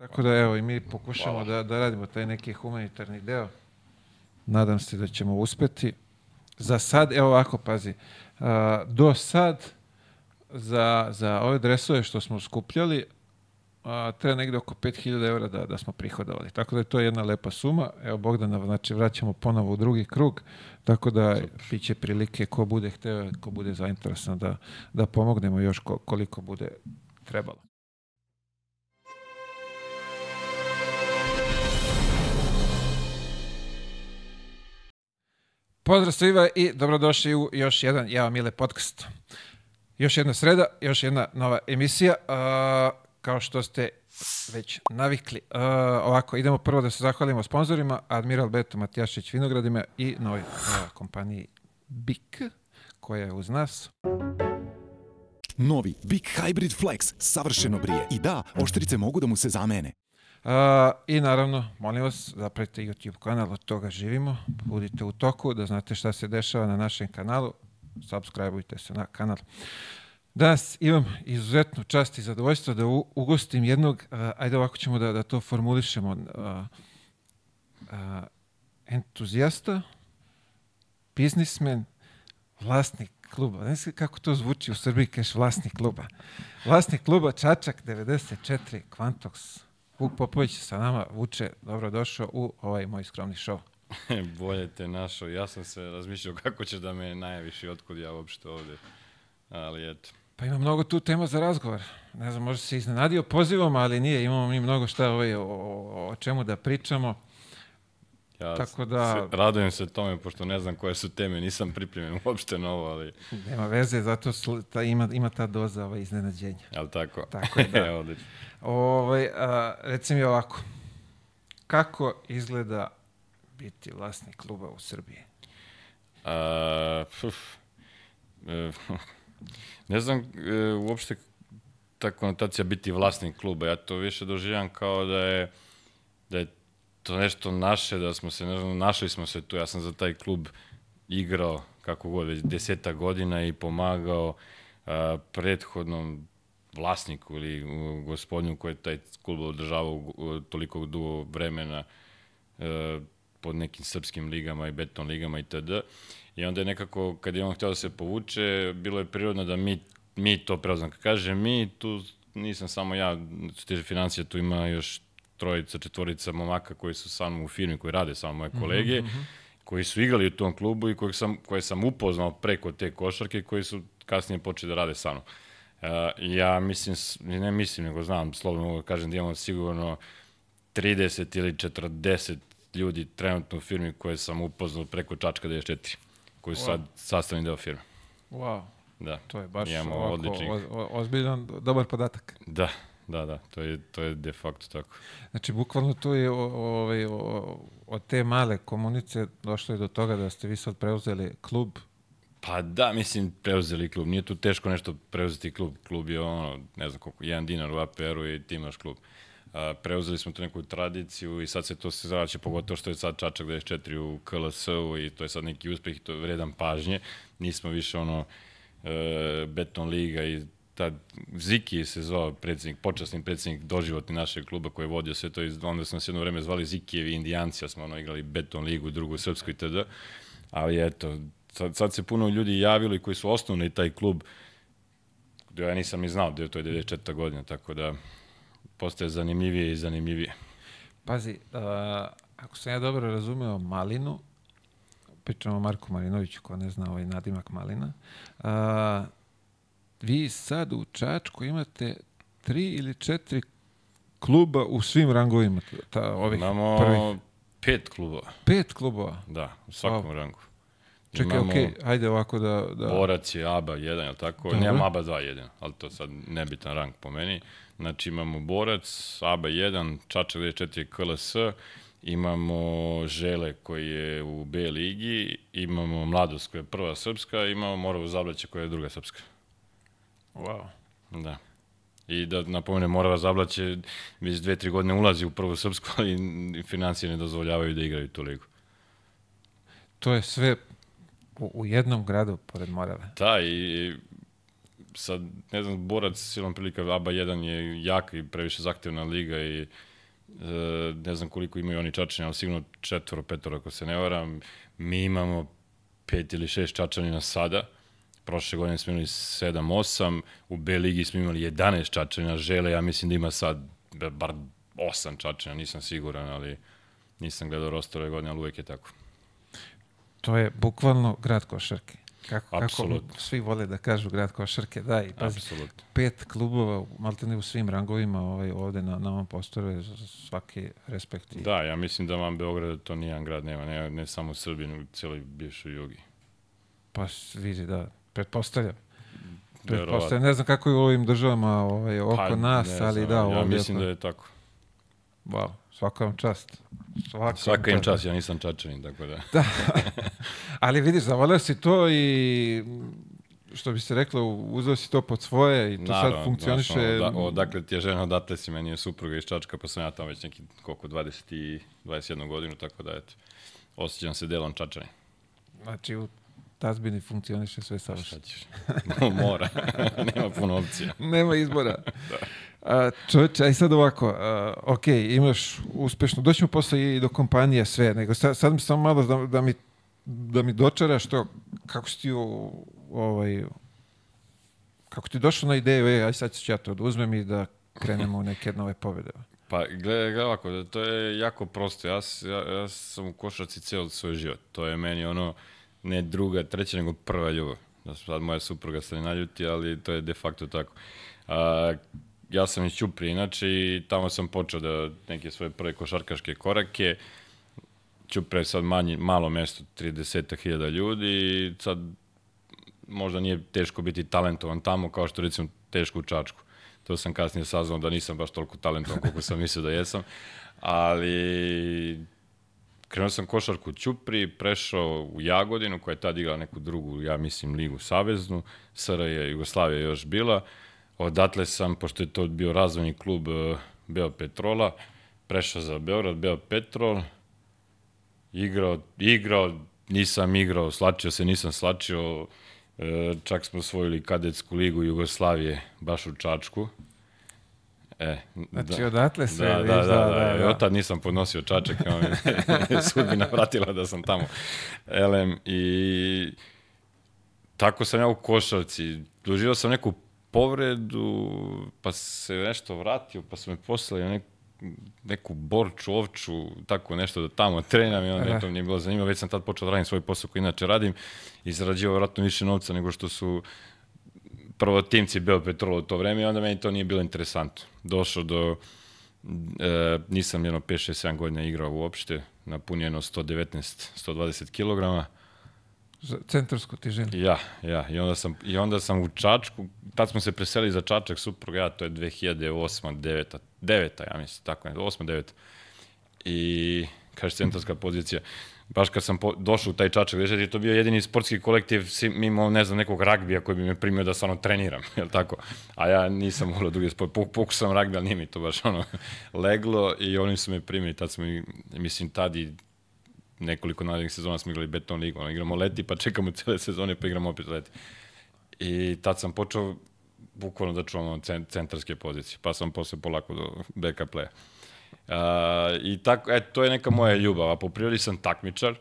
Tako da evo i mi pokušamo da, da radimo taj neki humanitarni deo. Nadam se da ćemo uspeti. Za sad, evo ovako, pazi, a, do sad za, za ove dresove što smo skupljali, a, treba negde oko 5000 eura da, da smo prihodovali. Tako da je to jedna lepa suma. Evo Bogdana, znači vraćamo ponovo u drugi krug, tako da bit će prilike ko bude hteo, ko bude zainteresan da, da pomognemo još ko, koliko bude trebalo. Pozdrav svima i dobrodošli u još jedan Java Mile podcast. Još jedna sreda, još jedna nova emisija. Uh, kao što ste već navikli. Uh, ovako, idemo prvo da se zahvalimo sponsorima, Admiral Beto Matijašić Vinogradima i novoj uh, kompaniji BIK, koja je uz nas. Novi Big Hybrid Flex savršeno brije. I da, oštrice mogu da mu se zamene. I naravno, molim vas, zapratite YouTube kanal, od toga živimo. Budite u toku da znate šta se dešava na našem kanalu. Subscribeujte se na kanal. Danas imam izuzetnu čast i zadovoljstvo da ugostim jednog, uh, ajde ovako ćemo da, da to formulišemo, uh, uh, entuzijasta, biznismen, vlasnik kluba. Ne znam kako to zvuči u Srbiji, kažeš vlasnik kluba. Vlasnik kluba Čačak 94 Quantox. Vuk Popović sa nama. Vuče, dobrodošao u ovaj moj skromni show. Bolje te našao. Ja sam se razmišljao kako ćeš da me najaviš i otkud ja uopšte ovde. Ali eto. Pa ima mnogo tu tema za razgovor. Ne znam, možda se iznenadio pozivom, ali nije. Imamo mi mnogo šta ovaj, o, o, o čemu da pričamo. Ja Tako da- se, radujem se tome, pošto ne znam koje su teme, nisam pripremljen uopšte na ovo, ali, Nema veze, zato sl- ta, ima, ima ta doza ovaj, iznenađenja. ali tako. Tako je, da. Evo, odlično. Ovaj, a, reci mi ovako, kako izgleda biti vlasnik kluba u Srbiji? A, puf, e, ne znam e, uopšte ta konotacija biti vlasnik kluba. Ja to više doživljam kao da je, da je to nešto naše, da smo se, ne znam, našli smo se tu. Ja sam za taj klub igrao, kako god, već deseta godina i pomagao a, prethodnom vlasniku ili gospodinu koji je taj klub održavao toliko dugo vremena e, pod nekim srpskim ligama i beton ligama itd. I onda je nekako, kad je on htio da se povuče, bilo je prirodno da mi, mi to preuzmemo. Kad kaže mi, tu nisam samo ja, što tiže financije, tu ima još trojica, četvorica momaka koji su sa mnom u firmi, koji rade samo moje kolege, koji su igrali u tom klubu i kojeg sam, koje sam upoznao preko te košarke, koji su kasnije počeli da rade sa mnom. Uh, ja mislim, ne mislim, nego znam, slobodno mogu da kažem da imamo sigurno 30 ili 40 ljudi trenutno u firmi koje sam upoznao preko Čačka 94, koji su sad sastavni deo firme. Wow, Da. to je baš Imamo ovako, odličnih- o, o, ozbiljan, dobar podatak. Da, da, da, to je, to je de facto tako. Znači, bukvalno tu je ovaj, od te male komunice došlo je do toga da ste vi sad preuzeli klub. Pa da, mislim, preuzeli klub. Nije tu teško nešto preuzeti klub. Klub je ono, ne znam koliko, jedan dinar u APR-u i ti imaš klub. A, preuzeli smo tu neku tradiciju i sad se to se zraće, pogotovo što je sad Čačak 24 u KLS-u i to je sad neki uspeh i to je vredan pažnje. Nismo više ono e, beton liga i tad Ziki se zvao predsjednik, počasni predsjednik doživotni našeg kluba koji je vodio sve to i onda smo se jedno vreme zvali Zikijevi indijanci, smo ono igrali beton ligu, drugu srpsku itd. Ali eto, sad, sad se puno ljudi javilo i koji su osnovni taj klub, gde ja nisam ni znao da je to je 94. godina, tako da postaje zanimljivije i zanimljivije. Pazi, a, ako sam ja dobro razumeo Malinu, pričamo o Marku Marinoviću, ko ne zna ovaj nadimak Malina, a, vi sad u Čačku imate tri ili četiri kluba u svim rangovima, ta, ovih Imamo prvih. pet klubova, Pet klubova. da, u svakom Wow. rangu. Čekaj, Imamo- okej, ajde ovako da... da... Borac je ABA 1, je li tako? Dobro. Nemam ABA 2 jedino, ali to sad nebitan rang po meni. Znači imamo Borac, ABA 1, Čačak 94 KLS, imamo Žele koji je u B ligi, imamo Mladost koja je prva srpska, imamo Moravu Zablaće koja je druga srpska. Wow. Da. I da napomenem, Morava Zablaće već dve, tri godine ulazi u prvu srpsku, ali financije ne dozvoljavaju da igraju tu ligu. To je sve u, u jednom gradu pored Morave. Da, i sad, ne znam, borac silom prilika, ABA 1 je jak i previše zahtevna liga i e, ne znam koliko imaju oni čačanja, ali sigurno četvoro, petoro ako se ne varam. Mi imamo pet ili šest čačanina sada, prošle godine smo imali 7-8, u B ligi smo imali 11 čačanja, žele, ja mislim da ima sad bar 8 čačanja, nisam siguran, ali nisam gledao rostore godine, ali uvek je tako. To je bukvalno grad košarke. Kako, kako Apsolutno. svi vole da kažu grad košarke, da, i pazi, Apsolutno. pet klubova, maltene u svim rangovima ovaj, ovde na, na ovom prostoru je svaki respekt. i- Da, ja mislim da vam Beograd to nijedan grad nema, ne, ne samo u Srbiji, nego u cijeloj bivšoj jugi. Pa vidi, da, pretpostavljam. Pretpostavljam, ne znam kako je u ovim državama ovaj, oko Pa, nas, ne ali znam, da, Ja ovdje mislim oko- da je tako. Wow, svaka vam čast. Svaka, Svaka im čast, ja nisam čačanin, tako da. Da. Ali vidiš, zavoleo si to i što bi se reklo, uzeo si to pod svoje i to sad funkcioniše. Znaš, ono, da, odakle ti je žena, odatle si meni je supruga iz Čačka, pa sam ja tamo već neki, koliko, 20 i 21 godinu, tako da, eto, osjećam se delom Čačani. Znači, u tazbini funkcioniše sve Šta savršeno. Mora, nema puno opcija. Nema izbora. A, čovječe, aj sad ovako, a, ok, imaš uspešno, doćemo posle i do kompanije sve, nego sad, sad mi samo malo da, da mi da mi dočaraš to, kako si ti u, ovaj, kako ti došao na ideju, e, aj sad ću ja to da uzmem i da krenemo u neke nove pobjede. Pa, gledaj, gledaj ovako, to je jako prosto. Ja, ja, ja sam u košarci cijel svoj život. To je meni ono, ne druga, treća, nego prva ljubav. Da sad moja supruga se ne naljuti, ali to je de facto tako. A, ja sam iz Ćuprije, inače, i tamo sam počeo da neke svoje prve košarkaške korake. Ćupre je sad manji, malo mesto, 30.000 ljudi i sad možda nije teško biti talentovan tamo, kao što recimo teško u Čačku. To sam kasnije saznao da nisam baš toliko talentovan koliko sam mislio da jesam. Ali krenuo sam košarku u Ćupri, prešao u Jagodinu, koja je tad igrala neku drugu, ja mislim, ligu saveznu. SR je Jugoslavija još bila. Odatle sam, pošto je to bio razvojni klub eh, Beo Petrola, prešao za Beograd, Beo Petrol, igrao, igrao, nisam igrao, slačio se, nisam slačio, e, čak smo osvojili kadetsku ligu Jugoslavije, baš u Čačku. E, Znači, odatle sve, da, da, vidiš, da, da, da, da, da. od tad nisam podnosio Čačak, sudbina vratila da sam tamo. Elem, i tako sam ja u košarci. Doživao sam neku povredu, pa se nešto vratio, pa su me poslali na neku, neku borču, ovču, tako nešto da tamo trenam i onda Da. to mi nije bilo zanimljivo. Već sam tad počeo da radim svoj posao koji inače radim i zarađivao vratno više novca nego što su prvo timci Beo Petrol u to vreme i onda meni to nije bilo interesantno. Došao do, e, nisam jedno 5-6-7 godina igrao uopšte, napunio jedno 119-120 kilograma. Za Centarsku težinu. Ja, ja, i onda sam, i onda sam u Čačku, tad smo se preselili za Čačak, supruga, ja, to je 2008, 9, 9, ja mislim, tako je, 8, 9. I, kaže, centarska pozicija. Baš kad sam došao u taj Čačak, gde je to bio jedini sportski kolektiv mimo, ne znam, nekog ragbija koji bi me primio da stvarno treniram, jel tako? A ja nisam volio druge sport, Pok- pokušao sam ragbi, ali nije mi to baš ono leglo i oni su me primili, tad smo, mislim, tad i nekoliko narednih sezona smo igrali beton ligu, ono, igramo leti, pa čekamo cele sezone, pa igramo opet leti. I tad sam počeo bukvalno da čuvam centarske pozicije, pa sam posle polako do backup playa. Uh, I tako, e, to je neka moja ljubav, a po prirodi sam takmičar,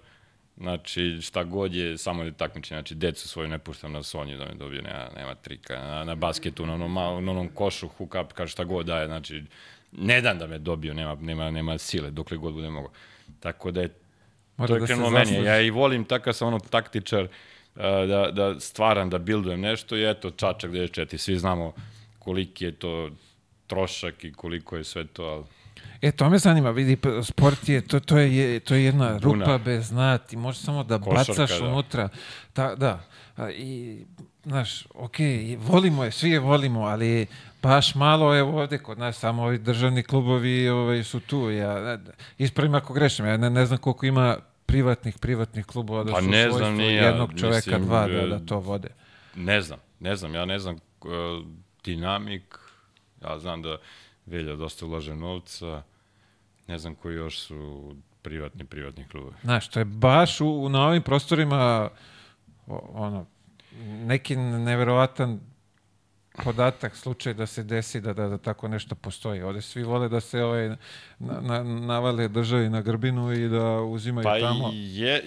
znači šta god je, samo je takmičar, znači decu svoju ne puštam na Sonju da me dobije, nema, nema trika, na, na basketu, na onom, na onom košu, hook up, kaže šta god daje, znači ne dam da me dobiju, nema, nema, nema sile, dokle god bude mogo. Tako da je Mora to je da krenulo meni. Ja i volim takav sam ono taktičar uh, da, da stvaram, da bildujem nešto i eto Čačak 94. Svi znamo koliki je to trošak i koliko je sve to, ali E, to me zanima, vidi, sport je, to, to, je, to je jedna Buna. rupa bez dna, ti možeš samo da Košarka, bacaš da. unutra. Ta, da, A, i, znaš, okej, volimo je, svi je volimo, ali baš malo je ovde kod nas, samo ovi državni klubovi ovaj, su tu. Ja, ispravim ako grešim, ja ne, ne znam koliko ima privatnih, privatnih klubova da Pa su ne znam ni ja, jednog čoveka, mislim, dva da, e, da to vode. ne znam, ne znam, ja ne znam uh, dinamik, ja znam da Velja dosta ulaže novca, ne znam koji još su privatni, privatni klubovi. Znaš, to je baš u, u- na ovim prostorima ono, neki neverovatan podatak, slučaj da se desi da, da, da tako nešto postoji. Ovde svi vole da se ovaj, na, na, navale državi na grbinu i da uzimaju Pa tamo. i je,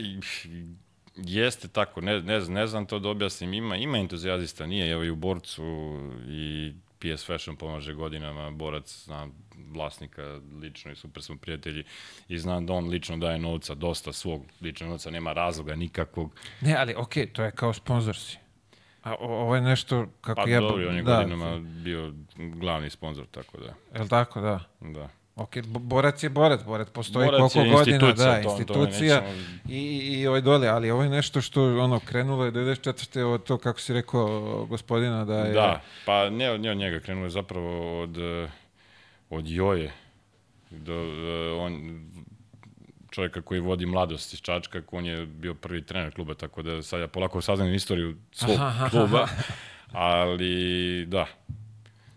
jeste tako, ne, ne, ne znam to da objasnim, ima, ima entuzijazista, nije, evo i u borcu i PS Fashion pomaže godinama, borac, znam vlasnika lično i super smo prijatelji i znam da on lično daje novca, dosta svog ličnog novca, nema razloga nikakvog. Ne, ali okej, to je kao sponsor si. A o- ovo je nešto kako Pa ja... dobro, on je da, godinama bio glavni sponsor, tako da, Jel tako, da. da. Ok, bo- borac je borac, borac postoji Borac koliko godina, da, to- to institucija nećemo- i, i, ovaj dole, ali ovo je nešto što ono krenulo je 94. od to kako si rekao gospodina da je... Da, pa ne, od- ne od njega, krenuo je zapravo od, od Joje, do, on, čovjeka koji vodi mladost iz Čačka, on je bio prvi trener kluba, tako da sad ja polako saznam istoriju svog Aha, kluba, ali da.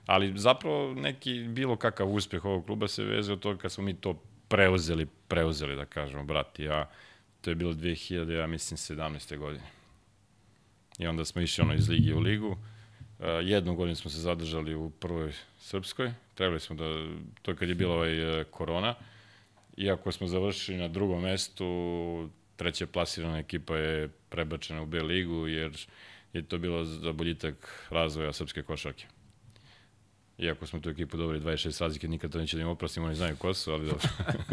Ali zapravo neki bilo kakav uspjeh ovog kluba se veze od toga kad smo mi to preuzeli, preuzeli da kažemo, brat i ja. To je bilo 2000, ja mislim, 17. godine. I onda smo išli ono iz ligi u ligu. Uh, jednu godinu smo se zadržali u prvoj srpskoj. Trebali smo da, to je kad je bila ovaj uh, korona. Iako smo završili na drugom mestu, treće plasirana ekipa je prebačena u B ligu, jer je to bilo za boljitak razvoja srpske košarke. Iako smo tu ekipu dobili 26 razlike, nikad to neće da im oprostimo, oni znaju ko su, ali dobro.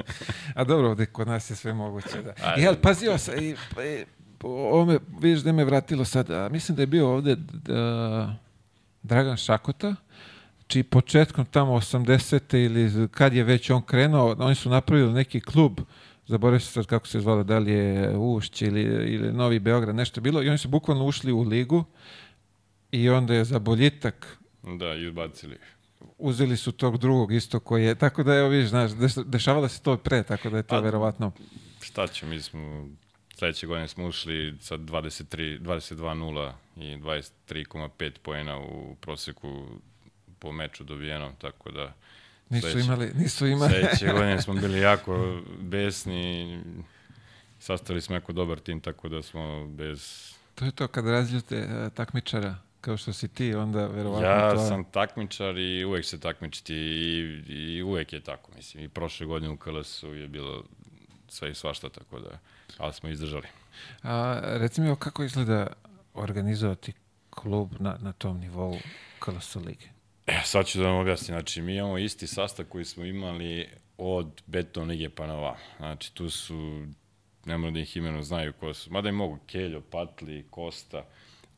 A dobro, ovde kod nas je sve moguće. Da. Ajde. Jel, pazio sam, i, i, ovo me, vidiš da me vratilo sad, a, mislim da je bio ovde da, Dragan Šakota, čiji početkom tamo 80. ili kad je već on krenuo, oni su napravili neki klub, zaboravio se sad kako se zvalo, da li je Ušć ili, ili Novi Beograd, nešto bilo, i oni su bukvalno ušli u ligu i onda je za boljitak da, izbacili. uzeli su tog drugog isto koji je, tako da evo vidiš, znaš, deš- dešavalo se to pre, tako da je to Pa, verovatno. Šta će, mi smo, sledeće godine smo ušli sa 23, 22-0 i 23,5 poena u proseku po meču dobijeno, tako da Nisu sledeće- imali, nisu imali. Sledeće godine smo bili jako besni, sastavili smo jako dobar tim, tako da smo bez... To je to kad razljute e, takmičara, kao što si ti, onda verovatno Ja to... sam takmičar i uvek se takmičiti i, i uvek je tako, mislim. I prošle godine u KLS-u je bilo sve i svašta, tako da, ali smo izdržali. A, reci mi, kako izgleda organizovati klub na, na tom nivou KLS lige? E, sad ću da vam objasnim. Znači, mi imamo isti sastav koji smo imali od Beton Lige pa na ovamo. Znači, tu su, ne moram da ih imenu znaju ko su, mada i mogu, Keljo, Patli, Kosta,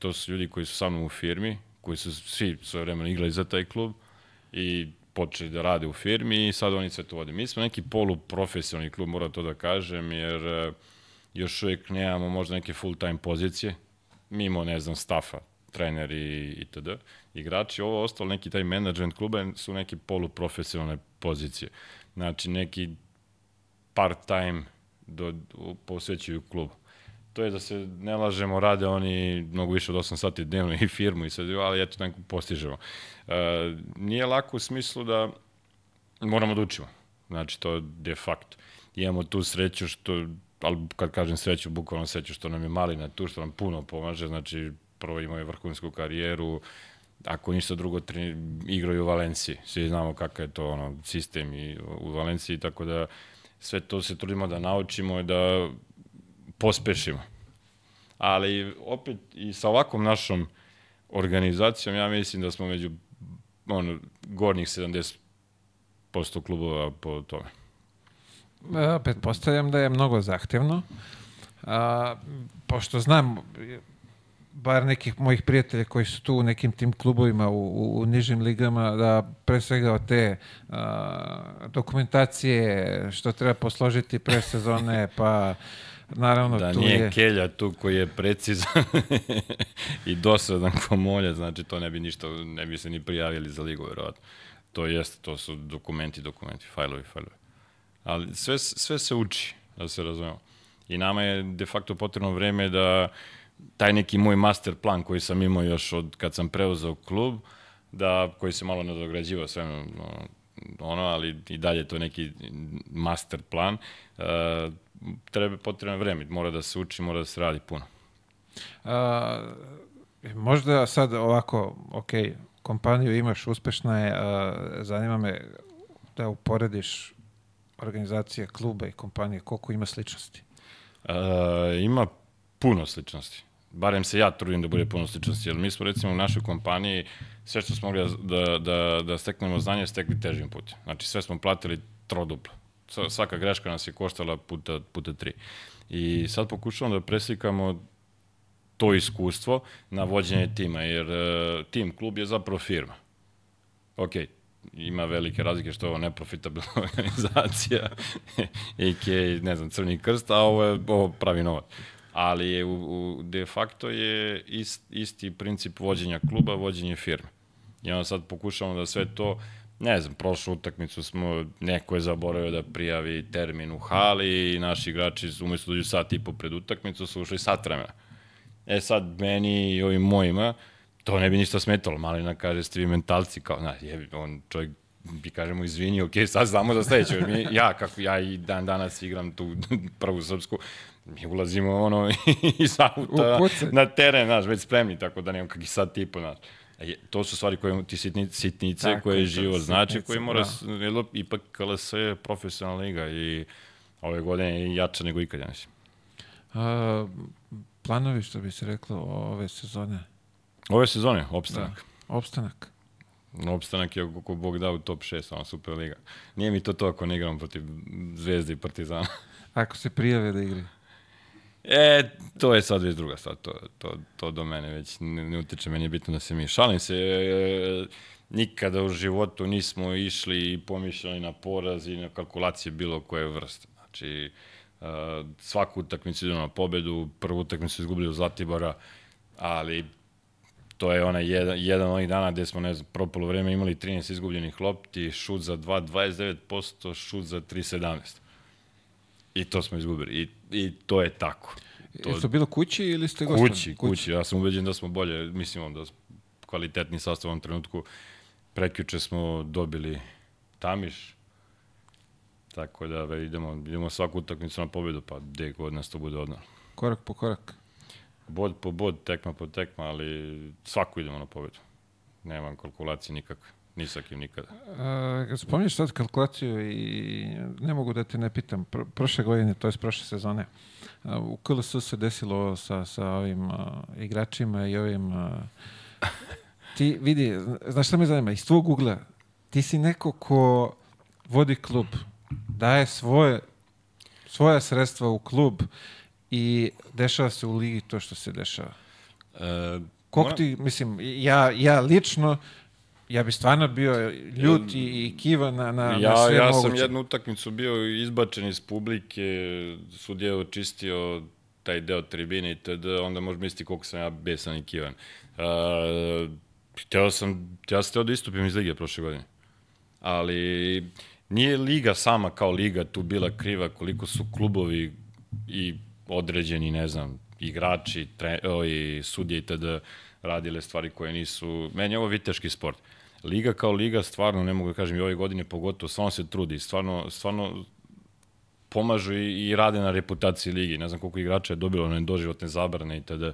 to su ljudi koji su sa mnom u firmi, koji su svi svoje vremena igrali za taj klub i počeli da rade u firmi i sad oni sve to vode. Mi smo neki poluprofesionalni klub, moram to da kažem, jer e, još uvijek nemamo možda neke full-time pozicije, mimo, ne znam, stafa, trener i itd. Igrači, ovo ostalo, neki taj management kluba su neke poluprofesionalne pozicije. Znači, neki part-time do, posvećuju klubu. To je da se ne lažemo, rade oni mnogo više od 8 sati dnevno i firmu i sve, ali eto neko postižemo. E, nije lako u smislu da moramo da učimo. Znači, to de facto. Imamo tu sreću što, ali kad kažem sreću, bukvalno sreću što nam je Malina tu, što nam puno pomaže, znači prvo imao je vrhunsku karijeru, ako ništa drugo igraju u Valenciji. Svi znamo kakav je to ono, sistem i u Valenciji, tako da sve to se trudimo da naučimo i da pospešimo. Ali opet i sa ovakvom našom organizacijom ja mislim da smo među ono, gornjih 70% klubova po tome. E, pretpostavljam da je mnogo zahtevno. A, pošto znam bar nekih mojih prijatelja koji su tu u nekim tim klubovima u, u, u nižim ligama, da pre svega od te a, dokumentacije što treba posložiti pre sezone, pa naravno Da tu nije je... Kelja tu koji je precizan i dosadan ko molja, znači to ne bi ništa, ne bi se ni prijavili za ligu, verovatno. To jeste, to su dokumenti, dokumenti, fajlovi, fajlovi. Ali sve, sve se uči, da se razumemo. I nama je de facto potrebno vreme da taj neki moj master plan koji sam imao još od kad sam preuzeo klub, da, koji se malo nadograđivao sve ono, ali i dalje je to neki master plan, uh, treba potrebno vreme, mora da se uči, mora da se radi puno. A, možda sad ovako, ok, kompaniju imaš, uspešna je, a, zanima me da uporediš organizacije kluba i kompanije, koliko ima sličnosti? Uh, ima puno sličnosti. Barem se ja trudim da bude puno sličnosti, jer mi smo recimo u našoj kompaniji sve što smo mogli da, da, da steknemo znanje, stekli težim putem. Znači sve smo platili troduplo. Svaka greška nas je koštala puta, puta tri. I sad pokušavamo da preslikamo to iskustvo na vođenje tima, jer uh, tim, klub je zapravo firma. Ok, ima velike razlike što je ovo neprofitabilna organizacija, a.k.a. ne znam, Crni krst, a ovo, je, ovo pravi novac. Ali je, u, u, de facto je ist, isti princip vođenja kluba, vođenje firme. I onda sad pokušamo da sve to ne znam, prošlu utakmicu smo, neko je zaboravio da prijavi termin u hali i naši igrači umesto da uđu sat i po pred utakmicu su ušli sat vremena. E sad, meni i ovim mojima, to ne bi ništa smetalo. Malina kaže, ste vi mentalci, kao, na, je, on čovjek bi kažemo izvini, ok, sad znamo za sledeće. Mi, ja, kako ja i dan danas igram tu prvu srpsku, mi ulazimo ono iz auta na teren, znaš, već spremni, tako da nemam kakvi sad tipu, znaš. Je, to su stvari koje ti sitnice, sitnice tako, koje živo znači, koje mora, da. ipak KLS je profesionalna liga i ove godine je jača nego ikad, ja mislim. A, planovi, što bi se reklo, ove sezone? Ove sezone, opstanak. Da, opstanak. Opstanak je kako Bog da u top 6, ona Superliga. Nije mi to to ako ne igram protiv Zvezde i Partizana. Ako se prijave da igri. E, to je sad već druga stvar, to, to, to do mene već ne, ne utiče, meni je bitno da se mi šalim se, e, nikada u životu nismo išli i pomišljali na poraz i na kalkulacije bilo koje vrste. Znači, uh, svaku utakmicu idemo na pobedu, prvu utakmicu izgubili u Zlatibora, ali to je onaj jedan, jedan onih dana gde smo, ne znam, propolo vreme imali 13 izgubljenih lopti, šut za 2, 29%, šut za 3, 17. I to smo izgubili. I, i to je tako. To... Je to bilo kući ili ste gostali? Kući, kući, kući. Ja sam ubeđen da smo bolje, mislim da kvalitetni sastav u ovom trenutku. Prekjuče smo dobili Tamiš, tako da idemo, idemo svaku utakmicu na pobedu, pa gde god nas to bude odno. Korak po korak. Bod po bod, tekma po tekma, ali svaku idemo na pobedu. Nemam kalkulacije nikakve. Ni sa kim nikada. Uh, spominješ sad kalkulaciju i ne mogu da te ne pitam. Pro, prošle godine, to je prošle sezone, uh, u KLS se desilo sa, sa ovim uh, igračima i ovim... Uh, ti vidi, znaš šta me zanima, iz tvog ugla, ti si neko ko vodi klub, daje svoje, svoja sredstva u klub i dešava se u ligi to što se dešava. Uh, Koliko ti, mislim, ja, ja lično ja bi stvarno bio ljut i, i kiva na, na, ja, na sve ja moguće. Ja sam jednu utakmicu bio izbačen iz publike, sudija je očistio taj deo tribine i tada, onda može misliti koliko sam ja besan i kivan. Uh, hteo sam, ja sam hteo da istupim iz lige prošle godine. Ali nije liga sama kao liga tu bila kriva koliko su klubovi i određeni, ne znam, igrači, tre, o, i sudije i tada radile stvari koje nisu... Meni je ovo viteški sport. Liga kao liga, stvarno, ne mogu da kažem, i ove godine pogotovo, stvarno se trudi, stvarno, stvarno pomažu i, i rade na reputaciji ligi. Ne znam koliko igrača je dobilo na doživotne zabrane i tada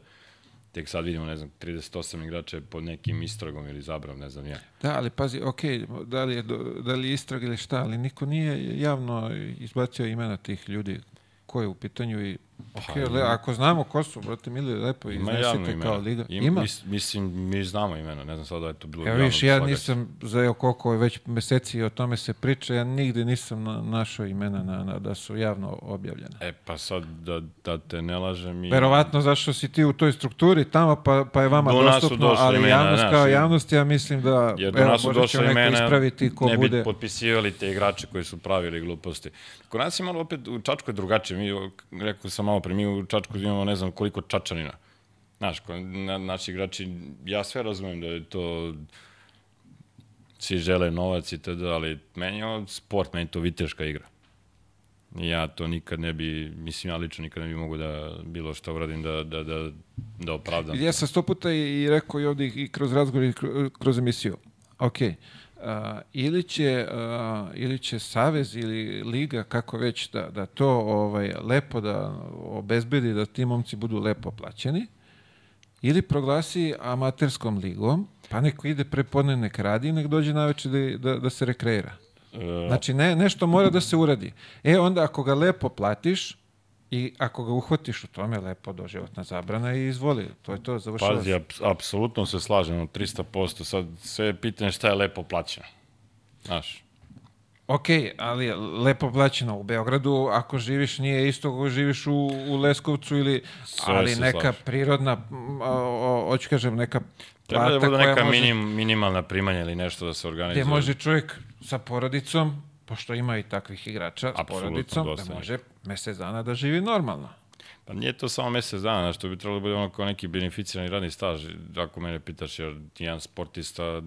tek sad vidimo, ne znam, 38 igrača je pod nekim istragom ili zabram, ne znam ja. Da, ali pazi, ok, da li je, da li je istrag ili šta, ali niko nije javno izbacio imena tih ljudi ko je u pitanju i Ok, pa, le, ako znamo ko su, brate, mili, lepo iznesite kao liga. Ima? ima? Mis, mislim, mi znamo imena, ne znam sada da je to bilo Evo viš, ja nisam, za evo koliko već meseci o tome se priča, ja nigde nisam na, našao imena na, na, da su javno objavljene. E, pa sad, da, da te ne lažem i... Verovatno zašto si ti u toj strukturi tamo, pa, pa je vama do dostupno, ali imena, javnost kao javnost, ja mislim da, jer do nas su došle imena, ispraviti ko ne bude... bi potpisivali te igrače koji su pravili gluposti. Kod nas je malo opet, u Čačku je drugačije, mi, rekao sam malo pre, mi u Čačku imamo ne znam koliko čačanina. Znaš, na, naši igrači, ja sve razumem da je to svi žele novac i tada, ali meni je sport, meni je to viteška igra. Ja to nikad ne bi, mislim, ja lično nikad ne bi mogu da bilo što uradim da, da, da, da opravdam. Ja sam sto puta i, rekao i ovdje i kroz razgovor i kroz emisiju. Ok, uh, ili, će, uh, ili će Savez ili Liga, kako već, da, da to ovaj, lepo da obezbedi da ti momci budu lepo plaćeni, ili proglasi amaterskom ligom, Pa neko ide prepodne, nek radi, nek dođe na da, da, da se rekreira. E, Znači, ne, nešto mora da se uradi. E, onda ako ga lepo platiš i ako ga uhvatiš u tome, lepo doživotna zabrana i izvoli. To je to, završava Pazi, ap, apsolutno se slažem, 300%. Sad sve je pitanje šta je lepo plaćeno. Znaš, Ok, ali je lepo plaćeno u Beogradu, ako živiš nije isto ako živiš u, u Leskovcu ili, Sve ali neka slažem. prirodna, hoću kažem, neka treba plata da bude neka može, minim, minimalna primanja ili nešto da se organizuje. gde može čovjek sa porodicom, pošto ima i takvih igrača, s porodicom, dosta da može mesec dana da živi normalno. Pa nije to samo mesec dana, znaš, to bi trebalo da bude ono kao neki beneficirani radni staž. Ako mene pitaš, jer ti jedan sportista,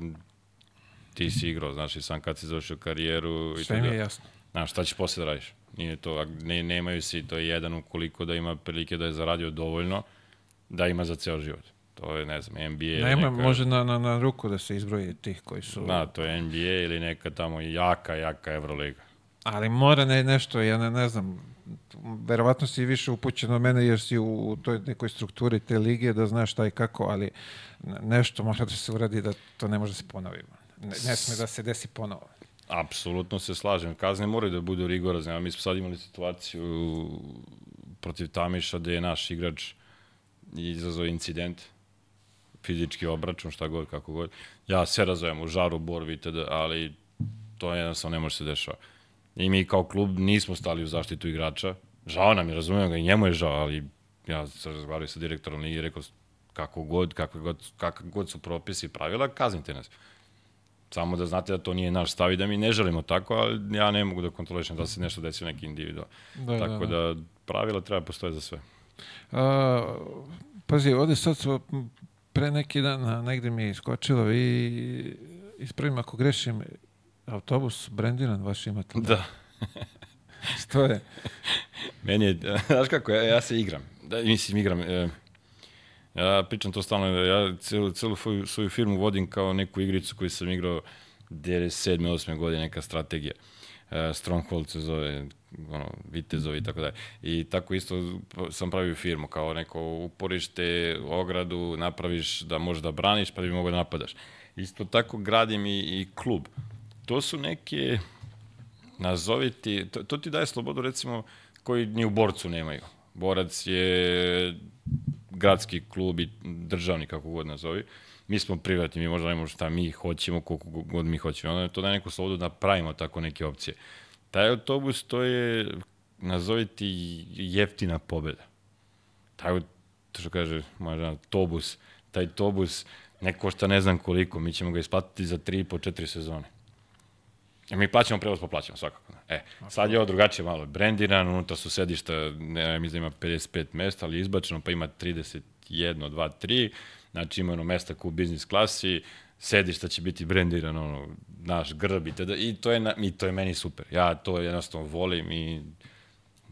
ti si igrao, znaš, i sam kad si završio karijeru i Sve mi je jasno. Znaš, šta ćeš posle da radiš? Nije to, ne, nemaju si, to je jedan ukoliko da ima prilike da je zaradio dovoljno, da ima za ceo život. To je, ne znam, NBA Nema, neka... može na, na, na ruku da se izbroji tih koji su... Da, to je NBA ili neka tamo jaka, jaka Euroliga. Ali mora ne, nešto, ja ne, ne znam, verovatno si više upućen od mene jer si u, u toj nekoj strukturi te lige da znaš šta i kako, ali ne- nešto mora da se uradi da to ne može da se ponovi. Ne, ne sme da se desi ponovo. Apsolutno se slažem. Kazne moraju da budu rigorozne. Mi smo sad imali situaciju protiv Tamiša gde je naš igrač izazvao incident, fizički obračun, šta god, kako god. Ja sve razumem u žaru, borbi, itd., ali to jednostavno ne može se dešava. I mi kao klub nismo stali u zaštitu igrača. Žao nam je, razumijem ga, i njemu je žao, ali ja sam razgovarao sa direktorom lige i rekao kako god, kako god, kako god su propisi i pravila, kaznite nas. Samo da znate da to nije naš stav i da mi ne želimo tako, ali ja ne mogu da kontrolišem da se nešto desi u neki individual. Da, tako da, da, pravila treba postoje za sve. A, pazi, ovde sad smo pre neki dan negde mi je iskočilo i ispravim ako grešim autobus brendiran vaš imate. Da. Što je? Meni je, znaš kako, ja, ja se igram. Da, mislim, igram. E, ja pričam to stalno, ja celu, celu svoju, svoju firmu vodim kao neku igricu koju sam igrao 97. 8. godine, neka strategija. E, Stronghold se zove, ono, vitezovi i tako dalje. I tako isto sam pravio firmu, kao neko uporište, ogradu, napraviš da možeš da braniš, pa da bi mogao da napadaš. Isto tako gradim i, i klub. To su neke, nazovi ti, to, to ti daje slobodu recimo koji ni u borcu nemaju. Borac je gradski klub i državni, kako god nazovi. Mi smo privatni, mi možda ne možemo šta mi hoćemo, koliko god mi hoćemo. Onda to daje neku slobodu da pravimo tako neke opcije. Taj autobus, to je, nazovi ti jeftina pobeda. Taj, to što kaže moja žena, tobus, taj tobus ne košta ne znam koliko, mi ćemo ga isplatiti za 3 po 4 sezone. Ja mi plaćamo prevoz po plaćamo svakako. E, sad je ovo drugačije malo. Brendiran, unutra su sedišta, ne mislim da ima 55 mesta, ali izbačeno, pa ima 31, 2, 3. Znači ima ono mesta kao u biznis klasi, sedišta će biti brendirano, ono, naš grb i tada. I to je, na, i to je meni super. Ja to jednostavno volim i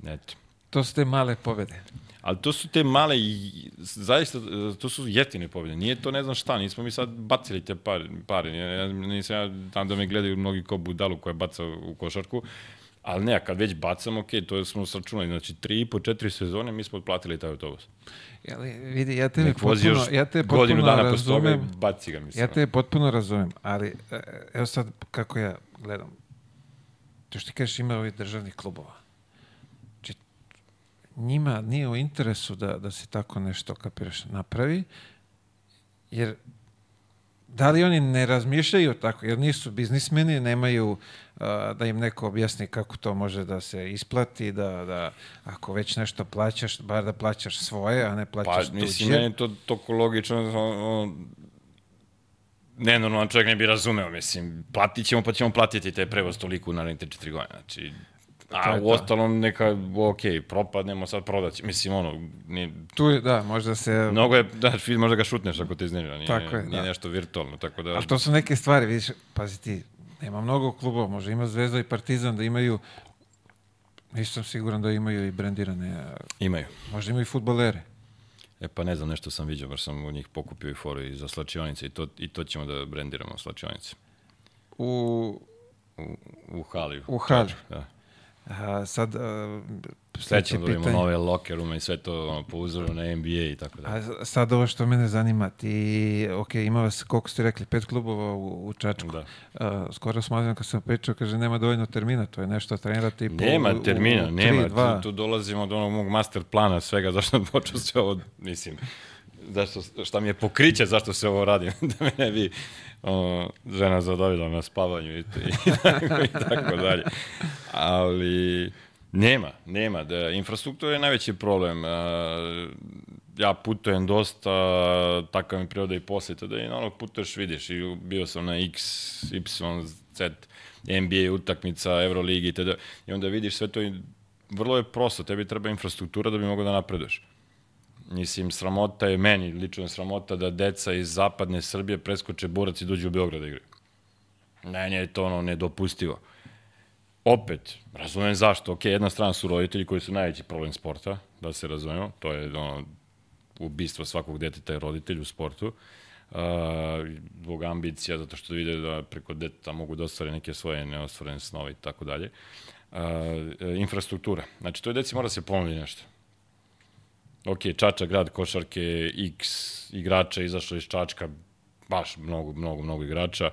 eto. To su te male pobede. Ali to su te male, zaista, to su jeftine pobjede. Nije to ne znam šta, nismo mi sad bacili te pare. pare. Ja, nisam ja, tam da me gledaju mnogi kao budalu koja baca u košarku, ali ne, kad već bacamo, ok, to smo sračunali. Znači, tri i po četiri sezone mi smo otplatili taj autobus. Jeli, vidi, ja Nek još potpuno, ja te godinu potpuno dana posle toga razumem. baci ga, mislim. Ja te potpuno razumem, ali e, evo sad kako ja gledam. To što ti kažeš ima ovih državnih klubova. Znači, njima nije u interesu da, da se tako nešto, kapiraš, napravi, jer da li oni ne razmišljaju tako, jer nisu biznismeni, nemaju a, da im neko objasni kako to može da se isplati, da, da ako već nešto plaćaš, bar da plaćaš svoje, a ne Pa, plaćaš mislim, tuđe. meni je to toliko logično, ono, nenormalan čovjek ne bi razumeo, mislim, platit ćemo pa ćemo platiti taj prevoz toliko u narednih 3-4 godine, znači, a u ostalom neka, ok, propadnemo, sad prodat mislim, ono, nije, Tu je, da, možda se... mnogo je, da, možda ga šutneš ako te iznenira, nije, Tako je, nije da. nešto virtualno, tako da, Ali to su neke stvari, vidiš, pazi ti, nema mnogo klubova, može ima Zvezda i Partizan da imaju, nisam siguran da imaju i brendirane, a imaju. možda imaju i futbolere. E pa ne znam, nešto sam vidio, baš sam u njih pokupio i foru i za slačionice i to, i to ćemo da brendiramo slačionice. U, U, u hali. U hali. Da. A, sad, a, sledeće Sledećemo da pitanje. nove locker roome i sve to ono, po uzoru na NBA i tako da. A sad ovo što mene zanima, ti, ok, imao se, koliko ste rekli, pet klubova u, u Čačku. Da. A, skoro smažem kad sam pričao, kaže, nema dovoljno termina, to je nešto trenirati po, Nema u- termina, u, u nema. tri. Tu, tu dolazimo do onog mog master plana svega, zašto počeo sve ovo, mislim, zašto, šta mi je pokriće zašto se ovo radim, da me ne bi ono, žena zadavila na spavanju i, i, tako, i tako dalje. Ali nema, nema. Da, infrastruktura je najveći problem. Ja putujem dosta, takav mi priroda i posjeta, da i na onog putuješ vidiš i bio sam na X, Y, Z, NBA utakmica, Euroligi itd. I onda vidiš sve to i vrlo je prosto, tebi treba infrastruktura da bi mogao da napreduješ. Mislim, sramota je meni, lično je sramota da deca iz zapadne Srbije preskoče borac i dođu u Beograd da igraju. Meni je to ono nedopustivo. Opet, razumem zašto. Ok, jedna strana su roditelji koji su najveći problem sporta, da se razumemo. To je ono, ubistvo svakog deteta je roditelj u sportu. Uh, zbog ambicija, zato što vide da preko deteta mogu da ostvare neke svoje neostvarene snove i tako dalje. Uh, infrastruktura. Znači, to je deci mora se ponudi nešto. Ok, Čača, grad košarke, x igrača izašlo iz Čačka, baš mnogo, mnogo, mnogo igrača.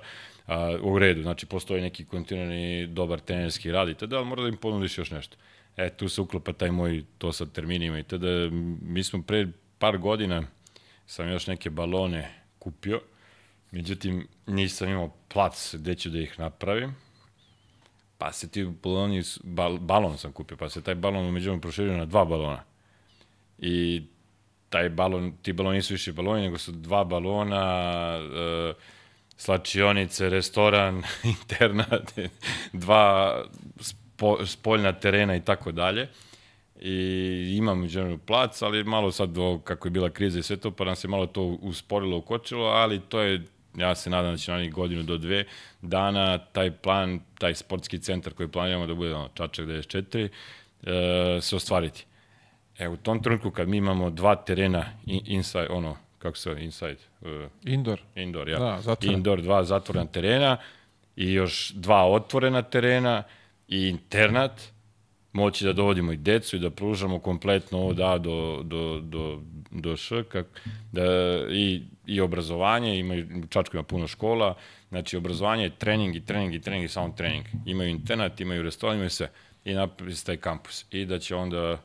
A, u redu, znači postoji neki kontinuirani dobar trenerski rad i tada, ali mora da im ponudiš još nešto. E, tu se uklopa taj moj, to sa terminima i tada, mi smo pre par godina, sam još neke balone kupio, međutim, nisam imao plac gde ću da ih napravim, pa se ti baloni, bal, balon sam kupio, pa se taj balon umeđu proširio na dva balona. I taj balon, ti baloni nisu više baloni, nego su dva balona, e, slačionice, restoran, internat, dva spo, spoljna terena i tako dalje. I imam međunarodni plac, ali malo sad o, kako je bila kriza i sve to, pa nam se malo to usporilo, ukočilo, ali to je, ja se nadam da će na godinu do dve dana taj plan, taj sportski centar koji planiramo da bude ono, Čačak 94, e, se ostvariti. E, u tom trenutku kad mi imamo dva terena in, inside, ono, kako se inside, uh, Indoor. indoor, ja. Da, zatvoren. Indoor, dva zatvorena terena i još dva otvorena terena i internat, moći da dovodimo i decu i da pružamo kompletno od A do, do, do, do Š, kak, da, i, i obrazovanje, imaju, u Čačku ima puno škola, znači obrazovanje je trening i trening i trening i samo trening. Imaju internat, imaju restoran, imaju sve i napravi se taj kampus. I da će onda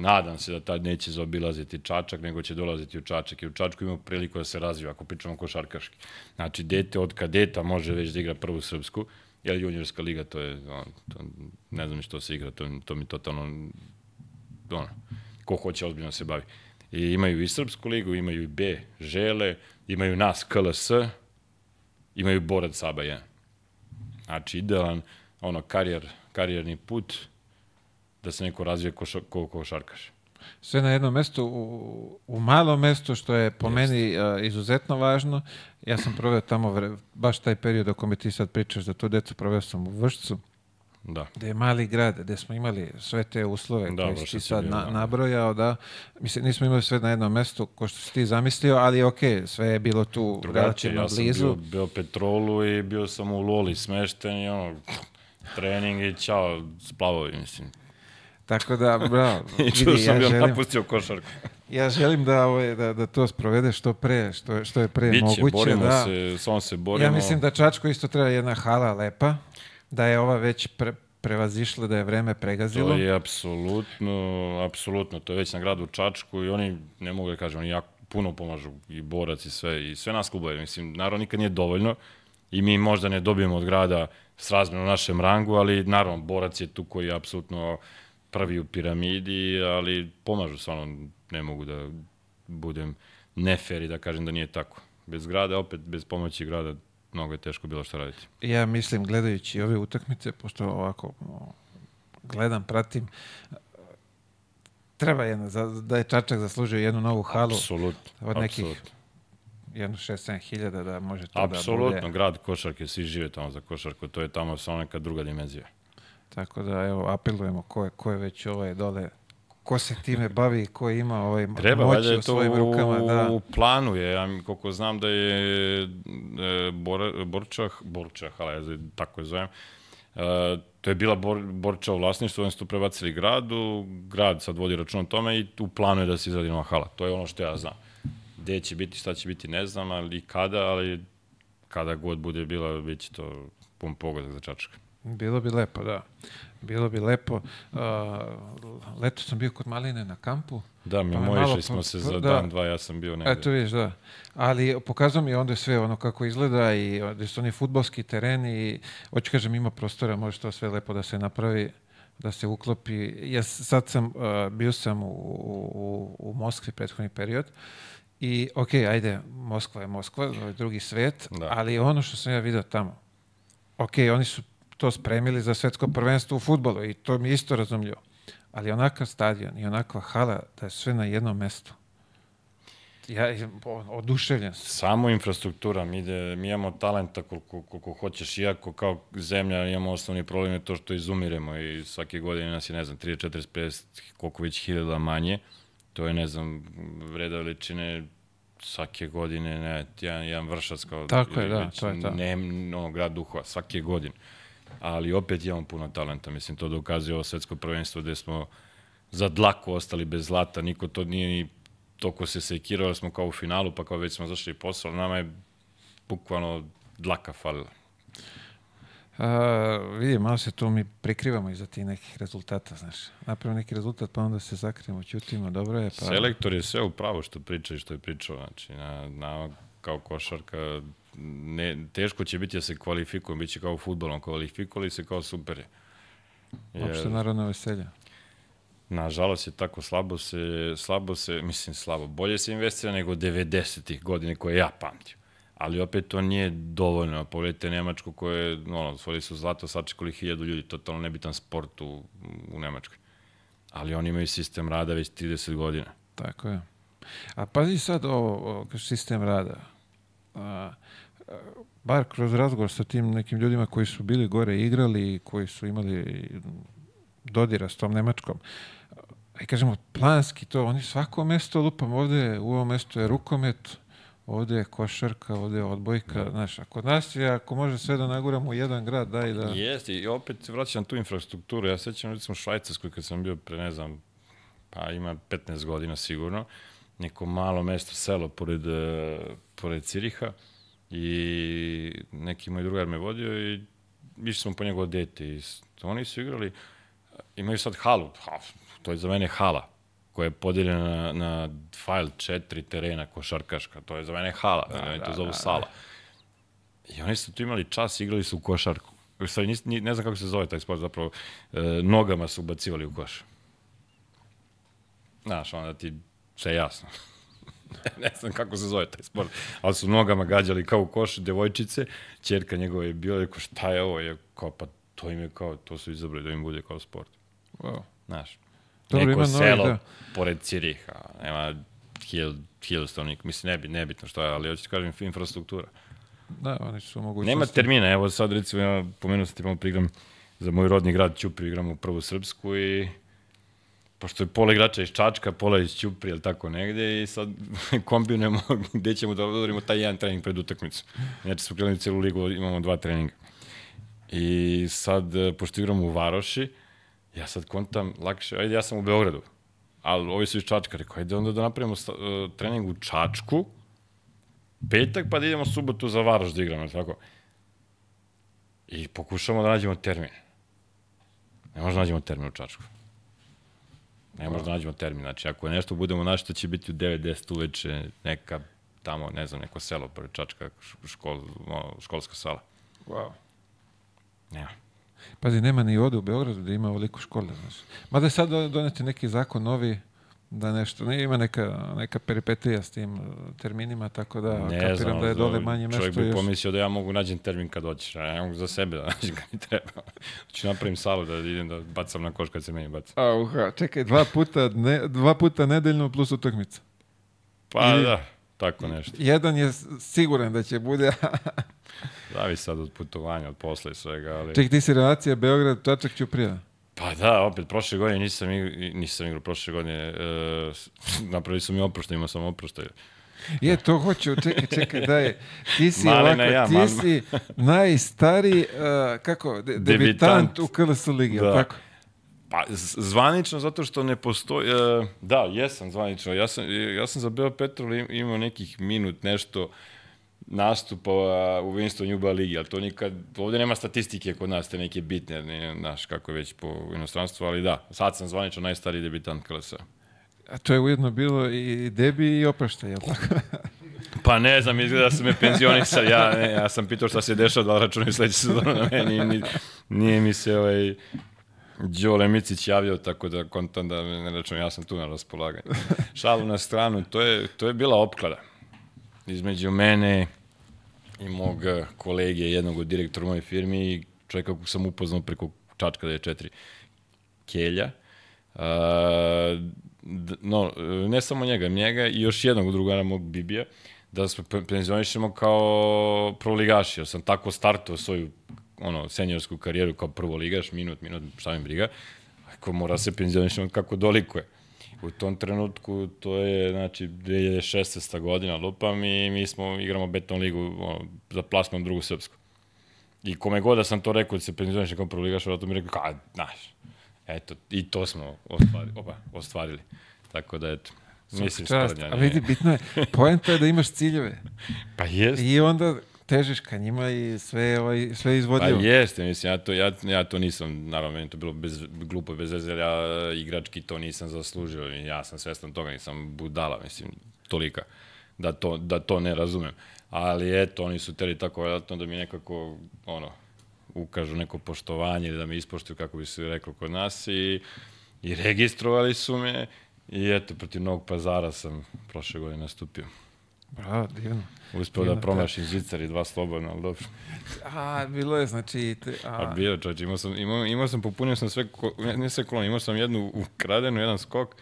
nadam se da tad neće zaobilaziti Čačak, nego će dolaziti u Čačak. I u Čačku ima priliku da se razvija, ako pričamo košarkaški. Znači, dete od kadeta može već da igra prvu srpsku, jer juniorska liga, to je, on, to, ne znam što se igra, to, to mi totalno, ono, ko hoće ozbiljno se bavi. I imaju i srpsku ligu, imaju i B, Žele, imaju nas KLS, imaju Borac Saba 1. Znači, idealan, ono, karijer, karijerni put, da se neko razvije ko, šo, ko košarkaš. Sve na jednom mestu, u, u malom mestu, što je po Jest. meni uh, izuzetno važno. Ja sam proveo tamo, vre, baš taj period o kome ti sad pričaš, da tu decu proveo sam u Vršcu, Da. gde je mali grad, gde smo imali sve te uslove Da, koje si ti sad na, nabrojao, da. Mislim, nismo imali sve na jednom mestu, ko što si ti zamislio, ali ok, sve je bilo tu Drugačije, relativno ja sam blizu. bio, bio petrolu i bio sam u Loli smešten i ono, trening i čao, splavovi, mislim. Tako da, bravo, I čuo sam ja bio želim, napustio košarku. ja želim da, ovaj, da, da to sprovede što pre, što, što je pre Biće, moguće. borimo da. se, samo se borimo. Ja mislim da Čačko isto treba jedna hala lepa, da je ova već pre, prevazišla, da je vreme pregazilo. To je apsolutno, apsolutno, to je već na gradu Čačku i oni, ne mogu da kažem, oni jako puno pomažu i borac i sve, i sve nas klubove. Mislim, naravno nikad nije dovoljno i mi možda ne dobijemo od grada s razmenu našem rangu, ali naravno, borac je tu koji je apsolutno prvi u piramidi, ali pomažu stvarno, ne mogu da budem nefer i da kažem da nije tako. Bez grada, opet bez pomoći grada, mnogo je teško bilo što raditi. Ja mislim, gledajući ove utakmice, pošto ovako gledam, pratim, treba jedna, za, da je Čačak zaslužio jednu novu halu, Apsolutno. od nekih apsolutno. jedno 6-7 hiljada da može to da Apsolutno, bude. grad košarke, svi žive tamo za košarku, to je tamo samo neka druga dimenzija. Tako da, evo, apelujemo ko je, ko je već ovaj dole, ko se time bavi, ko ima ovaj Treba, moć u svojim rukama. Da. u planu je, ja koliko znam da je e, Bor, Borčah, Borčah, ali ja tako je zovem, Uh, to je bila bor, borča u vlasništvu, oni su to prebacili gradu, grad sad vodi račun o tome i u planu je da se izradi nova hala. To je ono što ja znam. Gde će biti, šta će biti, ne znam, ali kada, ali kada god bude bila, bit će to pun pogodak za Čačak. Bilo bi lepo, da. Bilo bi lepo. Uh, leto sam bio kod Maline na kampu. Da, mi Pa mojišli malo smo se za da. dan, dva, ja sam bio negde. Eto vidiš, da. Ali pokazao mi onda sve ono kako izgleda i gde su oni futbolski tereni i hoću kažem ima prostora, može to sve lepo da se napravi da se uklopi. Ja sad sam, uh, bio sam u, u, u Moskvi prethodni period i ok, ajde, Moskva je Moskva, drugi svet, Da. ali ono što sam ja vidio tamo, ok, oni su to spremili za svetsko prvenstvo u futbolu i to mi je isto razumljivo. Ali onakav stadion i onakva hala da je sve na jednom mestu. Ja oduševljen sam. Samo infrastruktura, mi, ide, mi imamo talenta koliko, koliko hoćeš, iako kao zemlja imamo osnovni problem je to što izumiremo i svake godine nas je, ne znam, 30, 40, 50, koliko već hiljada manje. To je, ne znam, vreda veličine svake godine, ne, jedan, jedan vršac kao... Tako je, da, to je to. Ne, ono, grad duhova, svake godine. Ali opet imamo puno talenta, mislim, to dokazuje ovo svetsko prvenstvo gde smo za dlaku ostali bez zlata, niko to nije ni toko se sekirao, smo kao u finalu, pa kao već smo zašli posao, nama je bukvalno dlaka falila. A, vidi, malo se tu mi prikrivamo iza tih nekih rezultata, znaš. Napravimo neki rezultat, pa onda se zakrijemo, ćutimo, dobro je. Pa... Selektor je sve upravo što priča i što je pričao, znači, na, na, kao košarka, ne, teško će biti da se kvalifikujem, bit će kao u futbolom, kvalifikovali se kao super je. Opšte narodno veselje. Nažalost je tako slabo se, slabo se, mislim slabo, bolje se investira nego 90-ih godine koje ja pamtim. Ali opet to nije dovoljno. Pogledajte Nemačku koje, ono, osvojili su zlato, sačekali hiljadu ljudi, totalno nebitan sport u, u Nemačkoj. Ali oni imaju sistem rada već 30 godina. Tako je. A pazi sad ovo, kaže, sistem rada. A, bar kroz razgovor sa tim nekim ljudima koji su bili gore igrali, i koji su imali dodira s tom Nemačkom. I kažemo, planski to, oni svako mesto lupam, ovde u ovom mestu je rukomet, ovde je košarka, ovde je odbojka, znaš, a kod nas je, ako može sve da naguramo u jedan grad, daj da... Jeste, i opet vraćam tu infrastrukturu. Ja sećam recimo Švajcarskoj kad sam bio pre, ne znam, pa ima 15 godina sigurno, neko malo mesto, selo pored, e, pored Ciriha i neki moj drugar me vodio i išli smo po njegovo dete i oni su igrali, imaju sad halu, ha, to je za mene hala koja je podeljena na, na file četiri terena košarkaška, to je za mene hala, da, oni to zovu sala. I oni su tu imali čas, igrali su u košarku. Stvari, nis, ni, ne znam kako se zove taj sport, zapravo e, nogama su ubacivali u koš. Znaš, onda ti sve jasno. ne znam kako se zove taj sport, ali su nogama gađali kao u koš devojčice, čerka njegova je bila, rekao šta je ovo, je kao, pa to im je kao, to su izabrali da im bude kao sport. Wow. Znaš, Dobro, neko selo da. pored Ciriha, nema hil, hiljadu stanovnika, mislim, nebi, nebitno što je, ali hoću ti kažem, infrastruktura. Da, oni su mogućnosti. Nema termina, evo sad recimo ja pomenuo sam ti malo prigram za moj rodni grad Ćupriju, igram u prvu srpsku i pošto je pola igrača iz Čačka, pola iz Ćuprije ili tako negde i sad kombinujemo gde ćemo da odorimo taj jedan trening pred utakmicu. Znači smo krenuli celu ligu, imamo dva treninga. I sad, e, pošto igramo u Varoši, ja sad kontam lakše, ajde ja sam u Beogradu, ali ovi su iz Čačka, rekao, ajde onda da napravimo sta, uh, trening u Čačku, petak pa da idemo subotu za Varoš da igramo, tako? I pokušamo da nađemo termin. Ne možemo da nađemo termin u Čačku. Ne možemo da nađemo termin. Znači, ako je nešto budemo našli, to će biti u 9-10 uveče neka tamo, ne znam, neko selo pored Čačka, škol, školska sala. Wow. Nema. Pazi, nema ni ovde u Beogradu da ima ovoliko škole, znaš. Mada je sad do- doneti neki zakon novi da nešto, ne, ima neka, neka peripetija s tim uh, terminima, tako da Ne kapiram znam, da je dole manje Čovjek mesto bi još. pomislio da ja mogu nađem termin kad hoćeš, a ja mogu za sebe da nađem kad mi treba. Ću napravim salu da idem da bacam na koš kad se meni baca. Auha, čekaj, dva puta, ne, dva puta nedeljno plus utakmica. Pa Ili- da, tako nešto. Jedan je siguran da će bude. Zavisi sad od putovanja, od posla i svega, ali... Čekaj, ti si relacija Beograd, Čačak, Ćuprija. Pa da, opet, prošle godine nisam, ig- nisam igrao, prošle godine uh, napravili su mi oproštaj, imao sam oproštaj. Je, to hoću, čekaj, čekaj, daj. Ti si Malena ovako, ja, ti mam. si najstariji, uh, kako, de, debitant Debitant. u KLS ligi, da. Tako? Pa, zvanično, zato što ne postoji... e, da, jesam zvanično. Ja sam, ja sam za Beo Petrol im- imao nekih minut nešto nastupa u Winston Juba ligi, ali to nikad... Ovde nema statistike kod nas, te neke bitne, ne, znaš kako je već po inostranstvu, ali da, sad sam zvanično najstariji debitant KLS-a. A to je ujedno bilo i debi i oprašta, jel tako? Pa ne znam, izgleda da su me penzionisali. Ja, ne, ja sam pitao šta se dešava, da li računaju sledeće sezonu na meni. Ni, nije mi se ovaj Đole Micić javio, tako da kontam da ne računaju. Ja sam tu na raspolaganju. Šalu na stranu, to je, to je bila opklada. Između mene i mog eh, kolege, jednog od direktora u mojoj firmi i čovjeka kog sam upoznao preko Čačka da je četiri Kelja. Uh, d- no, ne samo njega, njega i još jednog drugara mog Bibija, da se pe- penzionišemo kao prvoligaši, jer sam tako startao svoju ono, seniorsku karijeru kao prvoligaš, minut, minut, šta mi briga, ako mora se penzionišemo kako dolikuje. U tom trenutku, to je, znači, 2016. godina, lupam, i mi smo, igramo beton ligu ono, za plasman drugu srpsku. I kome god da sam to rekao da se penzioniš kao prvoligaš, vratno mi rekao, ka, znaš, eto, i to smo ostvarili, opa, ostvarili. Tako da, eto, mislim, Čast. A vidi, bitno je, poenta je da imaš ciljeve. Pa jest, I onda težiš ka njima i sve, ovaj, sve pa izvodljivo. jeste, mislim, ja to, ja, ja to nisam, naravno, meni to bilo bez, glupo, bez veze, ja igrački to nisam zaslužio ja sam svestan toga, nisam budala, mislim, tolika, da to, da to ne razumem. Ali eto, oni su teli tako vjerojatno da mi nekako, ono, ukažu neko poštovanje da me ispoštuju, kako bi se reklo kod nas i, i registrovali su me i eto, protiv Novog pazara sam prošle godine nastupio. Bravo, divno. Uspeo Divno, da da. promašim Zvicari dva slobodno, ali dobro. A, bilo je, znači... Te, A a, bio čovječ, imao sam, imao, imao sam, popunio sam sve, ko, ne, ne sve kolone, imao sam jednu ukradenu, jedan skok,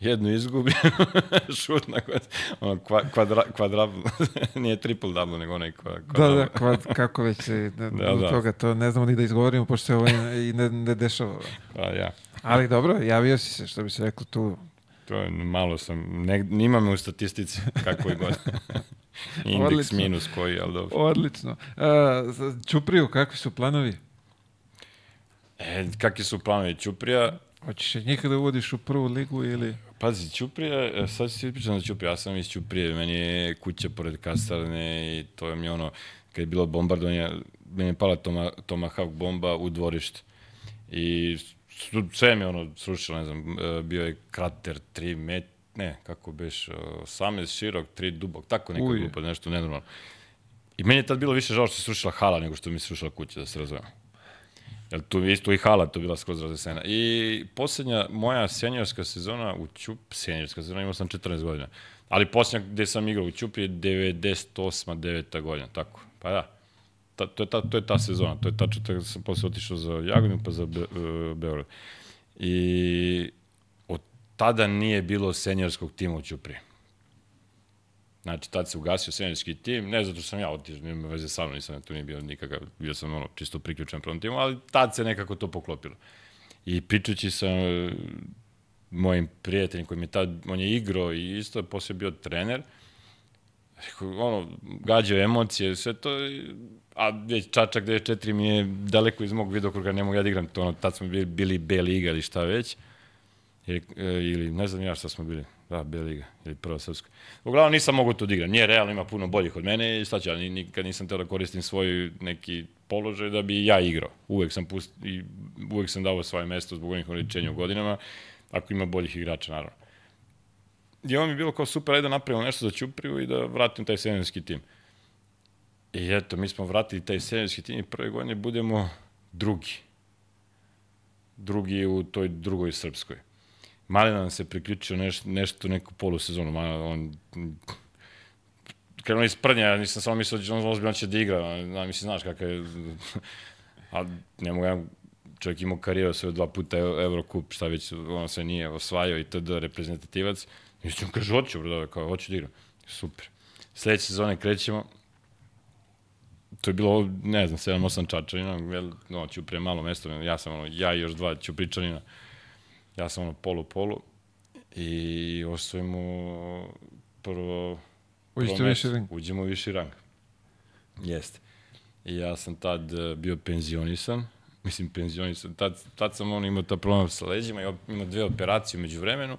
jednu izgubljenu, šut na kvad, ono, kva, kvadra, kvadra, nije triple double, nego onaj kva, da, kvadra. da, kvad, kako već e, da, Da, da, da. toga, to ne znamo ni da izgovorimo, pošto se ovo i ne, ne dešava. Pa ja, Ali dobro, javio si se, što bi se reklo tu. To je, malo sam, ne, nima me u statistici, kako je god. Indeks Odlično. minus koji, ali dobro. Odlično. A, za Čupriju, kakvi su planovi? E, kakvi su planovi Ćuprija? Hoćeš je njih da uvodiš u prvu ligu ili... Pazi, Ćuprija, e, sad ću ti pričam za Ćuprija, ja sam iz Ćuprije, meni je kuća pored kasarne i to je mi ono, kad je bilo bombardovanje, meni je pala toma, Tomahawk bomba u dvorište. I sve mi ono srušilo, ne znam, e, bio je krater 3 met, ne, kako beš, 18 širok, 3 dubok, tako neka Uj. glupa, nešto nenormalno. I meni je tad bilo više žao što se srušila hala nego što mi se srušila kuća, da se razumemo. Jel tu je isto i hala tu bila skroz razesena. I posljednja moja senjorska sezona u Ćup, senjorska sezona, imao sam 14 godina. Ali posljednja gde sam igrao u Ćup je 98. 9. godina, tako. Pa da. Ta, to, je ta, to je ta sezona, to je tačno tako da sam posle otišao za Jagodinu pa za Be, uh, Beograd. I od tada nije bilo senjorskog tima u Ćupriji. Znači, tad se ugasio senjorski tim, ne zato što sam ja otišao, nema veze sa mnom, nisam tu nije bio nikakav, bio sam ono, čisto priključen prvom timu, ali tad se nekako to poklopilo. I pričajući sa e, mojim prijateljem koji mi je tad, on je igrao i isto je posle bio trener, ono, gađao emocije, sve to, a već Čačak 94 mi je daleko iz mog vidokruga, ne mogu ja da igram to, ono, tad smo bili, bili B liga ili šta već, ili, e, ili ne znam ja šta smo bili, da, B liga, ili prva srpska. Uglavnom nisam mogu to da igram, nije realno, ima puno boljih od mene i šta ću, ja ni- nikad nisam teo da koristim svoj neki položaj da bi ja igrao. Uvek sam, pust, i, uvek sam dao svoje mesto zbog onih ograničenja u godinama, ako ima boljih igrača, naravno. I ovo mi je bilo kao super, ajde da napravimo nešto za Ćupriju i da vratim taj senjorski tim. I eto, mi smo vratili taj senjorski tim i prve godine budemo drugi. Drugi u toj drugoj srpskoj. Malina nam se priključio neš, nešto, neku polusezonu. Malina, on, krenuo iz prnja, ja nisam samo mislio da on ozbiljno će da igra. a, mislim, znaš kakav je... A ne mogu čovjek imao karijeru sve dva puta Euro- Eurocup, šta već ono sve nije osvajao i td. reprezentativac. I on kaže, hoću, bro, da, kao, hoću da igram. Super. Sledeće sezone krećemo, to je bilo, ne znam, 7-8 čačanina, vel, no, Ćuprije malo mesto, ja sam ono, ja i još dva Ćupričanina, ja sam ono polu-polu i osvojimo prvo... Uđite prvo više mesto. ring. Uđemo u viši rang. Jeste. I ja sam tad e, bio penzionisan, mislim penzionisan, tad, tad sam on imao ta problem sa leđima imao dve operacije među vremenu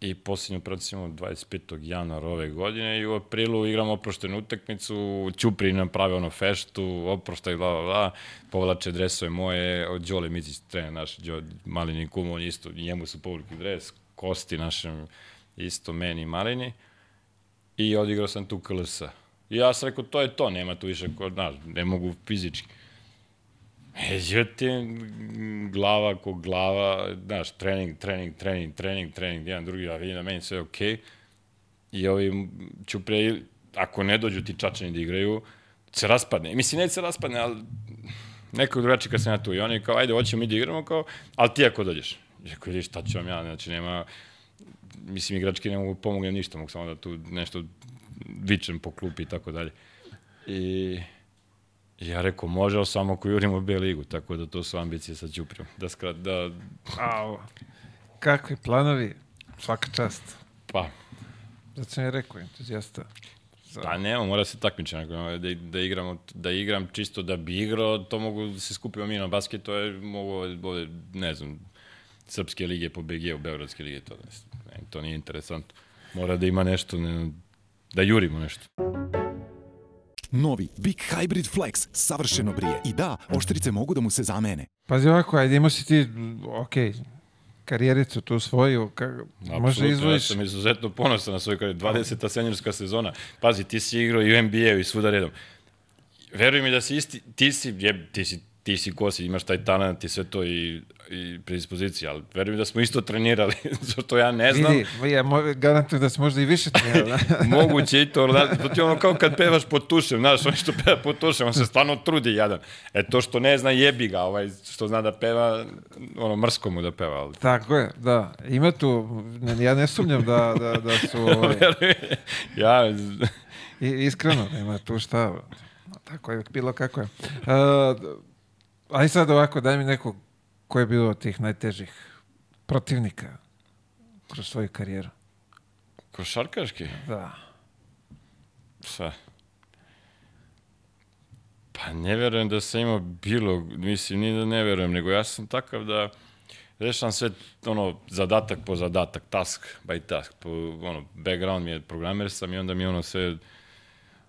i posljednju operaciju imamo 25. januara ove godine i u aprilu igram oproštenu utakmicu, Ćupri nam pravi ono feštu, oproštaj, bla, bla, bla, povlače dresove moje, od Đole Micić, trener naš, Malini kum, on isto, njemu su povukli dres, Kosti našem, isto meni Malini, i odigrao sam tu KLS. I ja sam rekao, to je to, nema tu više, znaš, ne mogu fizički. Međutim, glava ko glava, znaš, trening, trening, trening, trening, trening, jedan drugi, a vidim da meni sve okej. I ovi ću pre, ako ne dođu ti čačani da igraju, se raspadne. Mislim, neće se raspadne, ali neko drugačije kad sam ja tu. I oni kao, ajde, hoćemo mi da igramo, kao, ali ti ako dođeš. I rekao, vidiš, šta ću vam ja, znači nema, mislim, igrački ne mogu pomognem ništa, mogu samo da tu nešto vičem po klupi i tako dalje. I ja rekao, može, ali samo ako jurimo B ligu, tako da to su ambicije sa Ćuprijom. Da, skrat, da, Au. Kakvi planovi? Svaka čast. pa, Zato sam je rekao, entuzijasta. Za... Pa ne, mora se takmiče, da, da, igramo, da igram čisto da bi igrao, to mogu da se skupimo mi na basket, to je mogu ne znam, srpske lige po BG-u, Beogradske lige, to, ne, to nije interesantno. Mora da ima nešto, ne, da jurimo nešto. Novi Big Hybrid Flex savršeno brije. I da, oštrice mogu da mu se zamene. Pazi ovako, ajde imao si ti, ok, karijericu tu svoju, ka, možda Apsolutno, izvojiš... Ja sam izuzetno ponosan na svoju karijeru. 20. senjorska sezona. Pazi, ti si igrao i u NBA-u i svuda redom. Veruj mi da si isti, ti si, jeb, ti si, ti si ko si, imaš taj talent i sve to i, i predispozicije, ali veruj mi da smo isto trenirali, zato ja ne znam. Vidi, ja garantujem da si možda i više trenirao. Moguće i to, da, to ti ono kao kad pevaš pod tušem, znaš, on što peva pod tušem, on se stvarno trudi jadan. E to što ne zna jebi ga, ovaj što zna da peva, ono mrsko mu da peva, ali Tako je, da. Ima tu, ne, ja ne sumnjam da, da, da su, ovaj, ja, i- iskreno, nema tu šta. Tako je, bilo kako je. Uh, aj sad ovako, daj mi nekog ko je bilo od tih najtežih protivnika kroz svoju karijeru. košarkaški, Da. šta? Pa ne verujem da sam imao bilo, mislim, ni da ne verujem, nego ja sam takav da rešam sve, ono, zadatak po zadatak, task by task, po, ono, background mi je, programer sam i onda mi ono sve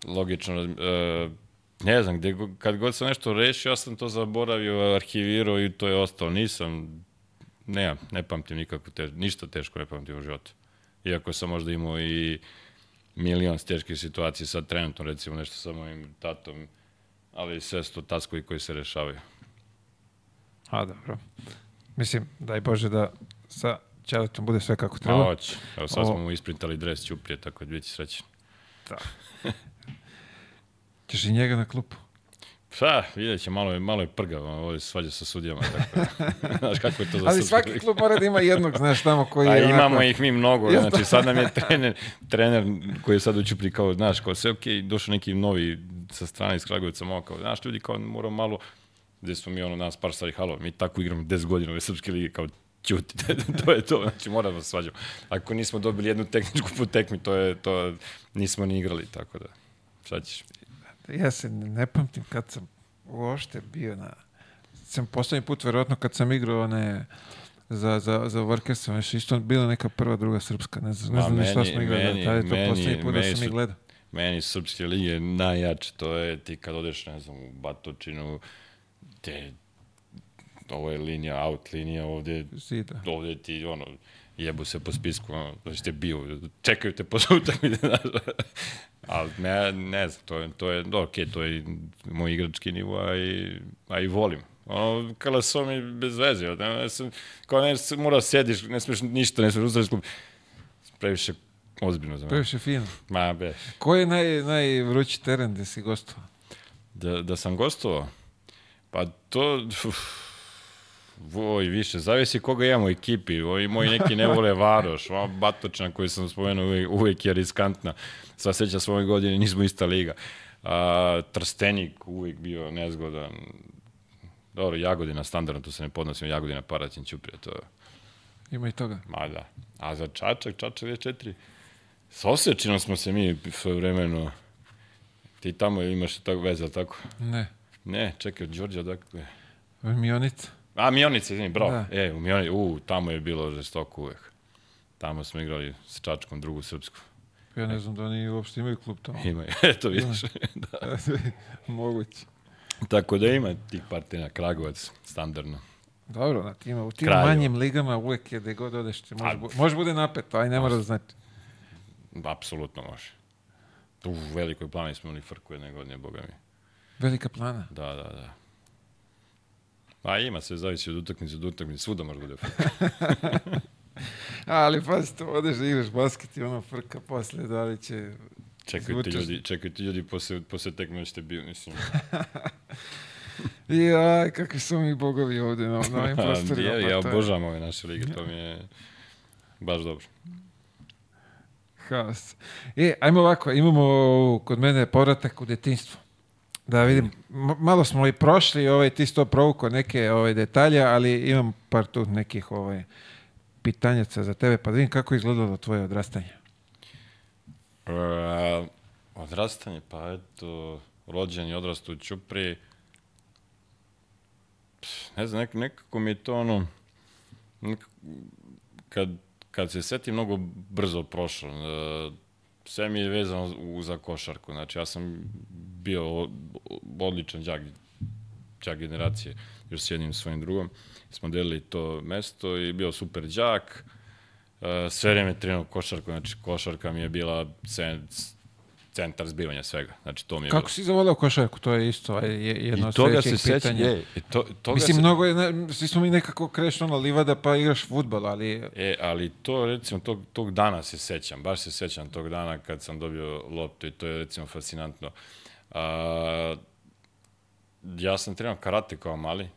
logično, e, ne znam, gde, kad god sam nešto rešio, ja sam to zaboravio, arhivirao i to je ostalo, nisam, ne, ne pamtim nikako, te, ništa teško ne pamtim u životu. Iako sam možda imao i milion teških situacija, sad trenutno recimo nešto sa mojim tatom, ali sve su to taskovi koji se rešavaju. A, dobro. Mislim, daj Bože da sa Ćaletom bude sve kako treba. hoće. Evo sad smo mu isprintali dres Ćuprije, tako da biti srećen. Ćeš i njega na klupu. Pa, vidjet će, malo je, malo je prgav, on ovdje se svađa sa sudijama. Tako, da. znaš kako je to za Ali svaki klub mora da ima jednog, znaš, tamo koji A je imamo onako- ih mi mnogo, znači sad nam je trener, trener koji je sad u Ćupriji kao, znaš, kao sve okej, došao neki novi sa strane iz Kragujevca, malo kao, znaš, ljudi kao moramo malo, gde smo mi ono, nas par starih halova, mi tako igramo 10 godina ove srpske lige, kao ćuti, to je to, znači moramo da svađamo. Ako nismo dobili jednu tehničku po tekmi, to je, to nismo ni igrali, tako da, šta ćeš? Ja se ne, ne pamtim kad sam uopšte bio na... Sam poslednji put, verovatno, kad sam igrao one za, za, za Varkesa, još isto bila neka prva, druga srpska, ne znam, ne znam ni šta meni- smo igrali, meni- tada je to meni- poslednji put da meni sam ih su- gledao. Meni srpske lige najjače, to je ti kad odeš, ne znam, u Batočinu, te, ovo je linija, out linija, ovde, Zida. ovde ti, ono, jebu se po spisku, ono, da ste bio, čekaju te po utakmice, znaš. Ali ne, ne znam, to je, to je, do, okej, to je moj igrački nivo, a i, a i volim. Ono, kalaso mi bez veze, ne, ne, sam, kao ne, mora sediš, ne smiješ ništa, ne smiješ uzeti klub. Previše ozbiljno za mene. Previše fino. Ma, be. Ko je naj, najvrući teren gde si gostovao? Da, da sam gostovao? Pa to... Uf, Voj, više, zavisi koga imamo u ekipi. Ovi moji neki ne vole Varoš, ova Batočna koju sam spomenuo uvijek, uvijek je riskantna. Sva seća s ove godine, nismo ista liga. A, Trstenik uvijek bio nezgodan. Dobro, Jagodina standardno, tu se ne podnosim, Jagodina Paraćin Ćuprije, to je, Ima i toga. ma da. A za Čačak, Čačak je četiri. S Osječinom smo se mi svoje vremeno... Ti tamo imaš tako veze, ali tako? Ne. Ne, čekaj, Đorđe, dakle... Mionica. A, Mionice, izvini, bravo. Da. E, u Mionici, u, tamo je bilo žestoko uvek. Tamo smo igrali s Čačkom, drugu srpsku. Ja ne znam da oni uopšte imaju klub tamo. Ima, eto vidiš. da. Moguće. Tako da ima tih partija Kragovac, standardno. Dobro, na tim, u tim Kraljevo. manjim ligama uvek je gde god odeš. ti Može, bu- može bude napeto, aj ne mora da znači. Apsolutno može. U velikoj plani smo imali frku jedne godine, boga mi. Velika plana. Da, da, da. A ima se, zavisi od utakmice do utakmice, svuda može bude frka. Ali pazi, to odeš da igraš basket i ono frka posle, da li će... Čekaju ti ljudi, čekaju ti ljudi posle, posle tekme ćete bio, mislim. Jaj, kakvi su mi bogovi ovde na, na ovim prostorima. ja, pa ja obožavam ove naše lige, to mi je baš dobro. Haos. E, ajmo ovako, imamo kod mene povratak u detinjstvo. Da vidim, malo smo i prošli, ovaj, ti si to provukao neke ovaj, detalje, ali imam par tu nekih ovaj, pitanjaca za tebe, pa da vidim kako je izgledalo tvoje odrastanje. Uh, odrastanje, pa eto, rođen i odrastao u Ćupri. Ne znam, nek, nekako mi je to ono, nekako, kad, kad se setim, mnogo brzo prošlo. Uh, sve mi je vezano za košarku. Znači, ja sam bio odličan đak, đak generacije, još s jednim svojim drugom. Smo delili to mesto i bio super đak. Uh, sve vreme trenirao košarku, znači košarka mi je bila centar zbivanja svega. Znači, to mi je Kako si zavoleo košarku? To je isto aj, je- jedno bilo. od I toga se sledećih sećam, pitanja. je, i to, toga Mislim, se, mnogo je, ne, svi smo mi nekako kreš ono livada pa igraš futbol, ali E, ali to, recimo, tog, tog dana se sećam, baš se sećam tog dana kad sam dobio loptu i to je, recimo, fascinantno. A, ja sam trenirao karate kao mali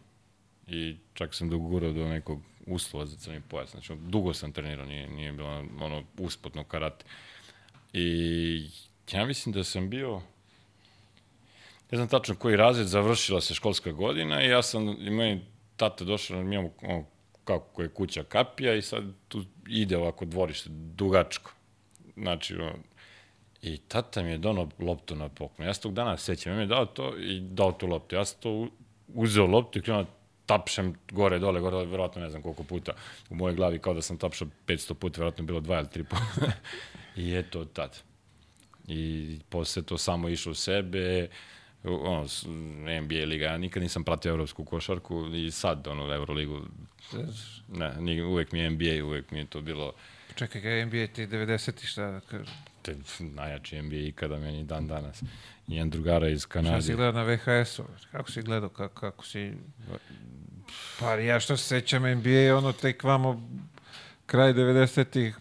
i čak sam dogurao do nekog uslova za crni pojas. Znači, dugo sam trenirao, nije, nije bilo ono usputno karate. I ja mislim da sam bio, ne znam tačno koji razred, završila se školska godina i ja sam, i meni tata došao, mi imamo ono, kako je kuća kapija i sad tu ide ovako dvorište, dugačko. Znači, ono, i tata mi je donao loptu na poklon. Ja se tog dana sećam, on mi je dao to i dao tu loptu. Ja sam to uzeo loptu i krenuo da tapšem gore, dole, gore, dole, verovatno ne znam koliko puta u mojoj glavi, kao da sam tapšao 500 puta, verovatno bilo dva ili tri puta. I eto tad. I posle to samo išlo u sebe, ono, NBA liga, ja nikad nisam pratio evropsku košarku i sad, ono, Euroligu, ne, ni, uvek mi je NBA, uvek mi je to bilo čekaj, kaj je NBA ti 90 šta da kažem. te, najjači NBA ikada meni dan danas. Jedan drugara iz Šta si Kanade. gledao na VHS-u? Kako si gledao? Kako, kako si... Pa ja što se sećam NBA, ono tek vamo kraj 90-ih,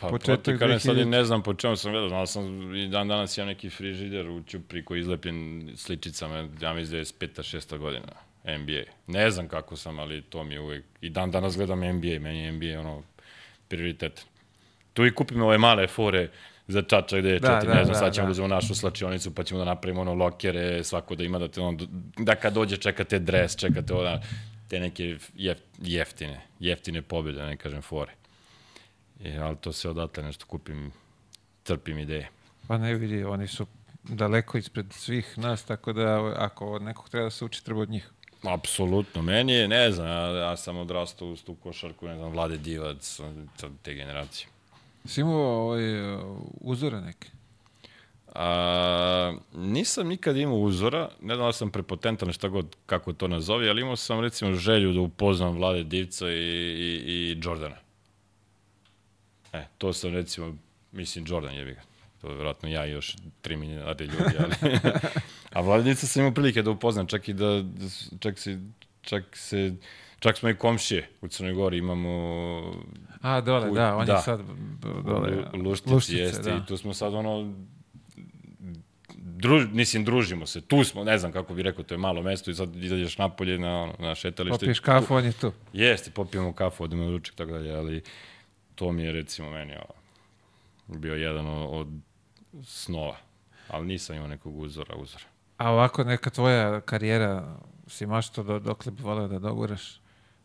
Pa, početak kažem, sad i 2000. ne znam po čemu sam gledao, znao sam i dan danas imam neki frižider u Ćupri koji je izlepljen sličicama, ja mislim da je 5 šesta godina. NBA. Ne znam kako sam, ali to mi je uvek... I dan danas gledam NBA, meni je NBA ono prioritet. Tu i kupim ove male fore za čača gde je Da, četiri, da, ne znam, da, sad ćemo da. da uzmemo našu slačionicu pa ćemo da napravimo ono lokere, svako da ima da te ono, da kad dođe čekate dres, čekate ona, te neke jef, jeftine, jeftine pobjede, da ne kažem fore. E, ali to se odatle nešto kupim, crpim ideje. pa ne vidi, oni su daleko ispred svih nas, tako da ako od nekog treba da se uči, treba od njih. Apsolutno, meni je, ne znam, ja, ja sam odrastao uz tu košarku, ne znam, Vlade Divac, te generacije. Si imao ovaj, uzore neke? A, nisam nikad imao uzora, ne znam da sam prepotentan šta god kako to nazovi, ali imao sam recimo želju da upoznam Vlade Divca i, i, i Jordana. E, to sam recimo, mislim Jordan je ga. To je vjerojatno ja i još tri milijarde ljudi, ali... A Vlade Divca sam imao prilike da upoznam, čak i da, čak se, čak se, čak smo i komšije u Crnoj Gori, imamo A, dole, U- da, on da. je sad dole. U Luštici, jeste da. i tu smo sad ono druž, mislim, družimo se, tu smo, ne znam kako bi rekao, to je malo mesto i sad izađeš napolje na, na šetalište. Popiješ kafu, on je tu. Jeste, popijemo kafu, odemo na ručak, tako dalje, ali to mi je recimo meni o, bio jedan od, snova, ali nisam imao nekog uzora, uzora. A ovako neka tvoja karijera, si mašto do, dokle bi voleo da doguraš?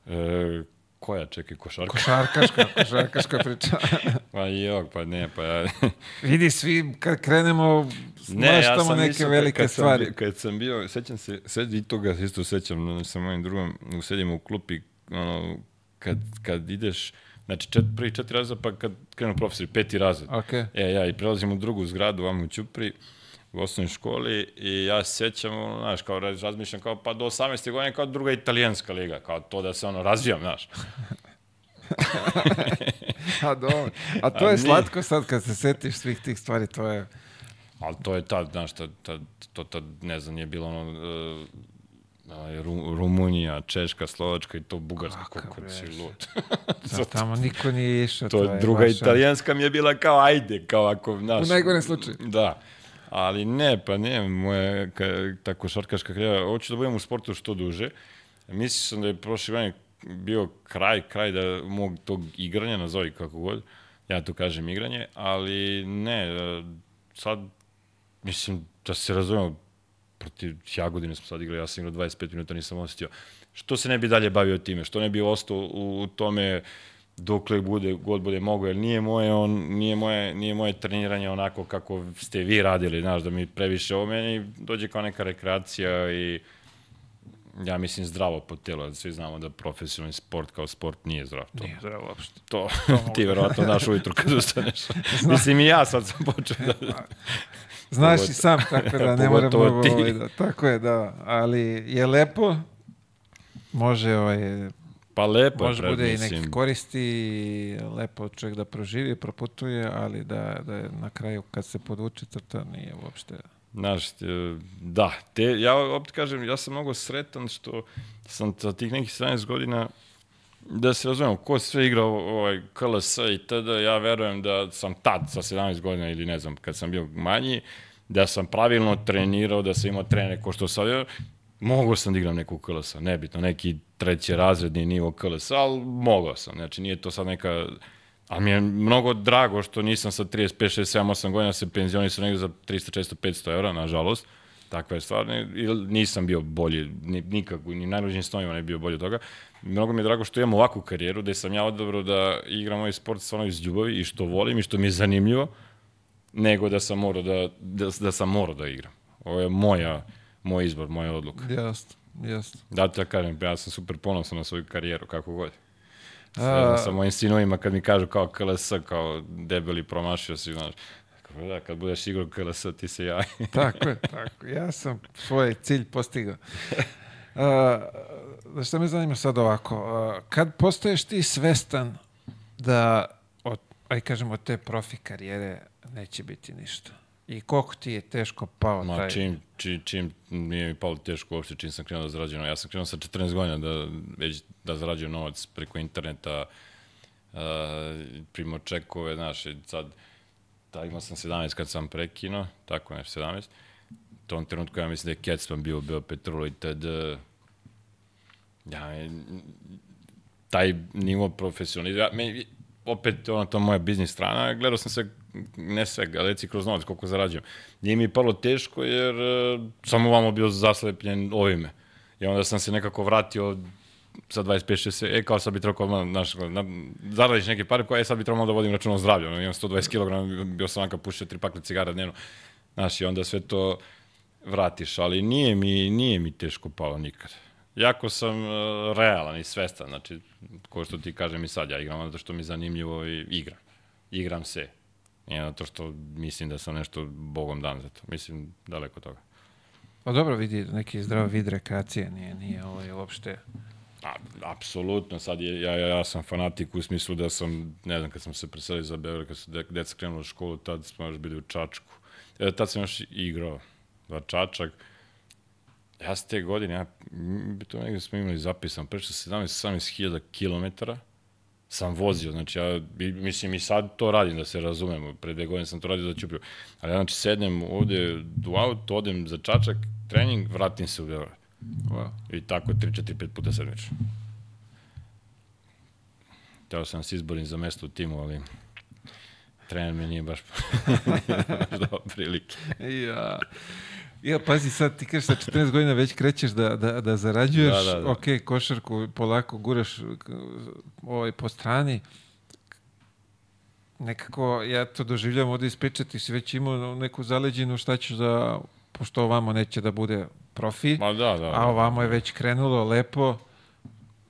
E, Koja, čekaj, košarka? Košarkaška, košarkaška priča. Pa jok, pa ne, pa ja... Vidi, svi kad krenemo, smaštamo neke mislio velike kad sam stvari. bio- kad sam bio, sećam se, sad i toga isto sećam sa mojim drugom, sedimo u klupi, ono, kad, kad ideš, znači čet, prvi četiri razreda, pa kad krenu profesori, peti razred. Ok. E, ja i prelazim u drugu zgradu, vam u Ćupri, u osnovnoj školi i ja se sećam, ono, znaš, kao raz- razmišljam kao pa do 18. godine kao druga italijanska liga, kao to da se ono razvijam, znaš. A, dobro. A to A je nije. slatko sad kad se setiš svih tih stvari, to je... Ali to je tad, znaš, tad, tad, to tad, ne znam, nije bilo ono, uh, ovaj, Ru, Rumunija, Češka, Slovačka i to Bugarska, kako bre. si lud. Sad tamo niko nije išao. to je druga baš, italijanska mi je bila kao ajde, kao ako, znaš. U najgorem slučaju. Da. Ali ne, pa ne, moja ka, ta košarkaška karijera, hoću da budem u sportu što duže. Mislio sam da je prošle godine bio kraj, kraj da mog tog igranja, nazovi kako god, ja to kažem igranje, ali ne, sad, mislim, da se razumemo, protiv Jagodine smo sad igrali, ja sam igrao 25 minuta, nisam osjetio. Što se ne bi dalje bavio time? Što ne bi ostao u, tome dokle bude, god bude mogo, jer nije moje, on, nije, moje, nije moje treniranje onako kako ste vi radili, znaš, da mi previše ovo meni dođe kao neka rekreacija i ja mislim zdravo po telo, svi znamo da profesionalni sport kao sport nije zdrav. To, Nije zdravo uopšte. to ti verovatno znaš ujutru kad ustaneš. mislim i ja sad sam počeo da... Znaš i sam, tako da ne moram mnogo... Ovaj, da, tako je, da. Ali je lepo, može, ovaj, Pa lepo može pred, bude i neki koristi, lepo čovjek da proživi, proputuje, ali da, da je na kraju kad se podvuče crta nije uopšte... Znaš, te- da, te, ja opet kažem, ja sam mnogo sretan što sam sa tih nekih 17 godina, da se razumemo, ko sve igra ovaj KLS i td, ja verujem da sam tad sa 17 godina ili ne znam, kad sam bio manji, da sam pravilno trenirao, da sam imao trene ko što sad, mogao sam da igram neku KLS, nebitno, neki treći razredni nivo KLS, ali mogao sam, znači nije to sad neka A mi je mnogo drago što nisam sa 35, 6, 7, 8 godina se penzionisao negde za 300, 400, 500 evra, nažalost. Je stvar. Ne- ili Nisam bio bolji, ni, nikako, ni najrođenim snovima ne bio bolji od toga. Mnogo mi je drago što imam ovakvu karijeru, gde sam ja odabrao da igram ovaj sport stvarno iz ljubavi i što volim i što mi je zanimljivo, nego da sam morao da, da, da sam morao da igram. Ovo je moja, moj izbor, moja odluka. Jasno, jasno. Da ti ja kažem, ja sam super ponosan na svoju karijeru, kako god. A- Srežno sa mojim sinovima kad mi kažu kao KLS, kao debeli promašio si, znaš. Kao, Da, kad budeš igrao KLS, ti se javi. Tako je, tako. Ja sam svoj cilj postigao. Uh, šta me zanima sad ovako, uh, kad postaješ ti svestan da od, aj kažemo, od te profi karijere neće biti ništa? I koliko ti je teško pao Ma taj... čim, čim, čim nije mi palo teško uopšte, čim sam krenuo da zarađujem. Ja sam krenuo sa 14 godina da, već da zarađujem novac preko interneta, uh, primo čekove, znaš, sad, da, imao sam 17 kad sam prekinuo, tako nešto, 17. U tom trenutku ja mislim da je Kecman bio, bio Petrol i td. Ja, e, taj nivo profesionalizma, ja, opet ono to moja biznis strana, gledao sam se ne sve, ali reci kroz novac koliko zarađujem. Nije mi palo teško jer uh, sam ovamo bio zaslepljen ovime. I onda sam se nekako vratio sa 25 6 e kao sad bi trebao znaš, na, zaradiš neke pare, koje e, sad bi trebalo da vodim račun o zdravlju. Imam 120 kg, bio sam onaka pušio tri pakle cigara dnevno. Znaš, i onda sve to vratiš, ali nije mi, nije mi teško palo nikad. Jako sam uh, realan i svestan, znači, ko što ti kažem i sad, ja igram zato što mi je zanimljivo i igram. Igram se. Nije zato što mislim da sam nešto bogom dan za to. Mislim, daleko od toga. Pa dobro vidi, neki zdrav vid rekreacije, nije, nije ovaj uopšte... A, apsolutno, sad je, ja, ja, sam fanatik u smislu da sam, ne znam, kad sam se preselio za Beograd, kad su de, deca krenula u školu, tad smo još bili u Čačku. E, tad sam još igrao za Čačak. Ja s te godine, ja, to negde smo imali zapisan, prešao 17-18 hiljada kilometara sam vozio, znači ja, mislim i sad to radim, da se razumemo, pre dve godine sam to radio za Ćupriju, ali ja znači sednem ovde u auto, odem za Čačak, trening, vratim se u Beograd. Wow. I tako 3, 4, 5 puta sedmično. Teo sam se izborim za mesto u timu, ali trener mi nije baš, baš dao prilike. Ja. Ja, pazi, sad ti kažeš sa 14 godina već krećeš da, da, da zarađuješ, Da, da, da. ok, košarku polako guraš ovaj, po strani, nekako ja to doživljam ovde ispričati, si već imao neku zaleđinu šta ćeš da, pošto ovamo neće da bude profi, Ma da, da. a ovamo je već krenulo lepo,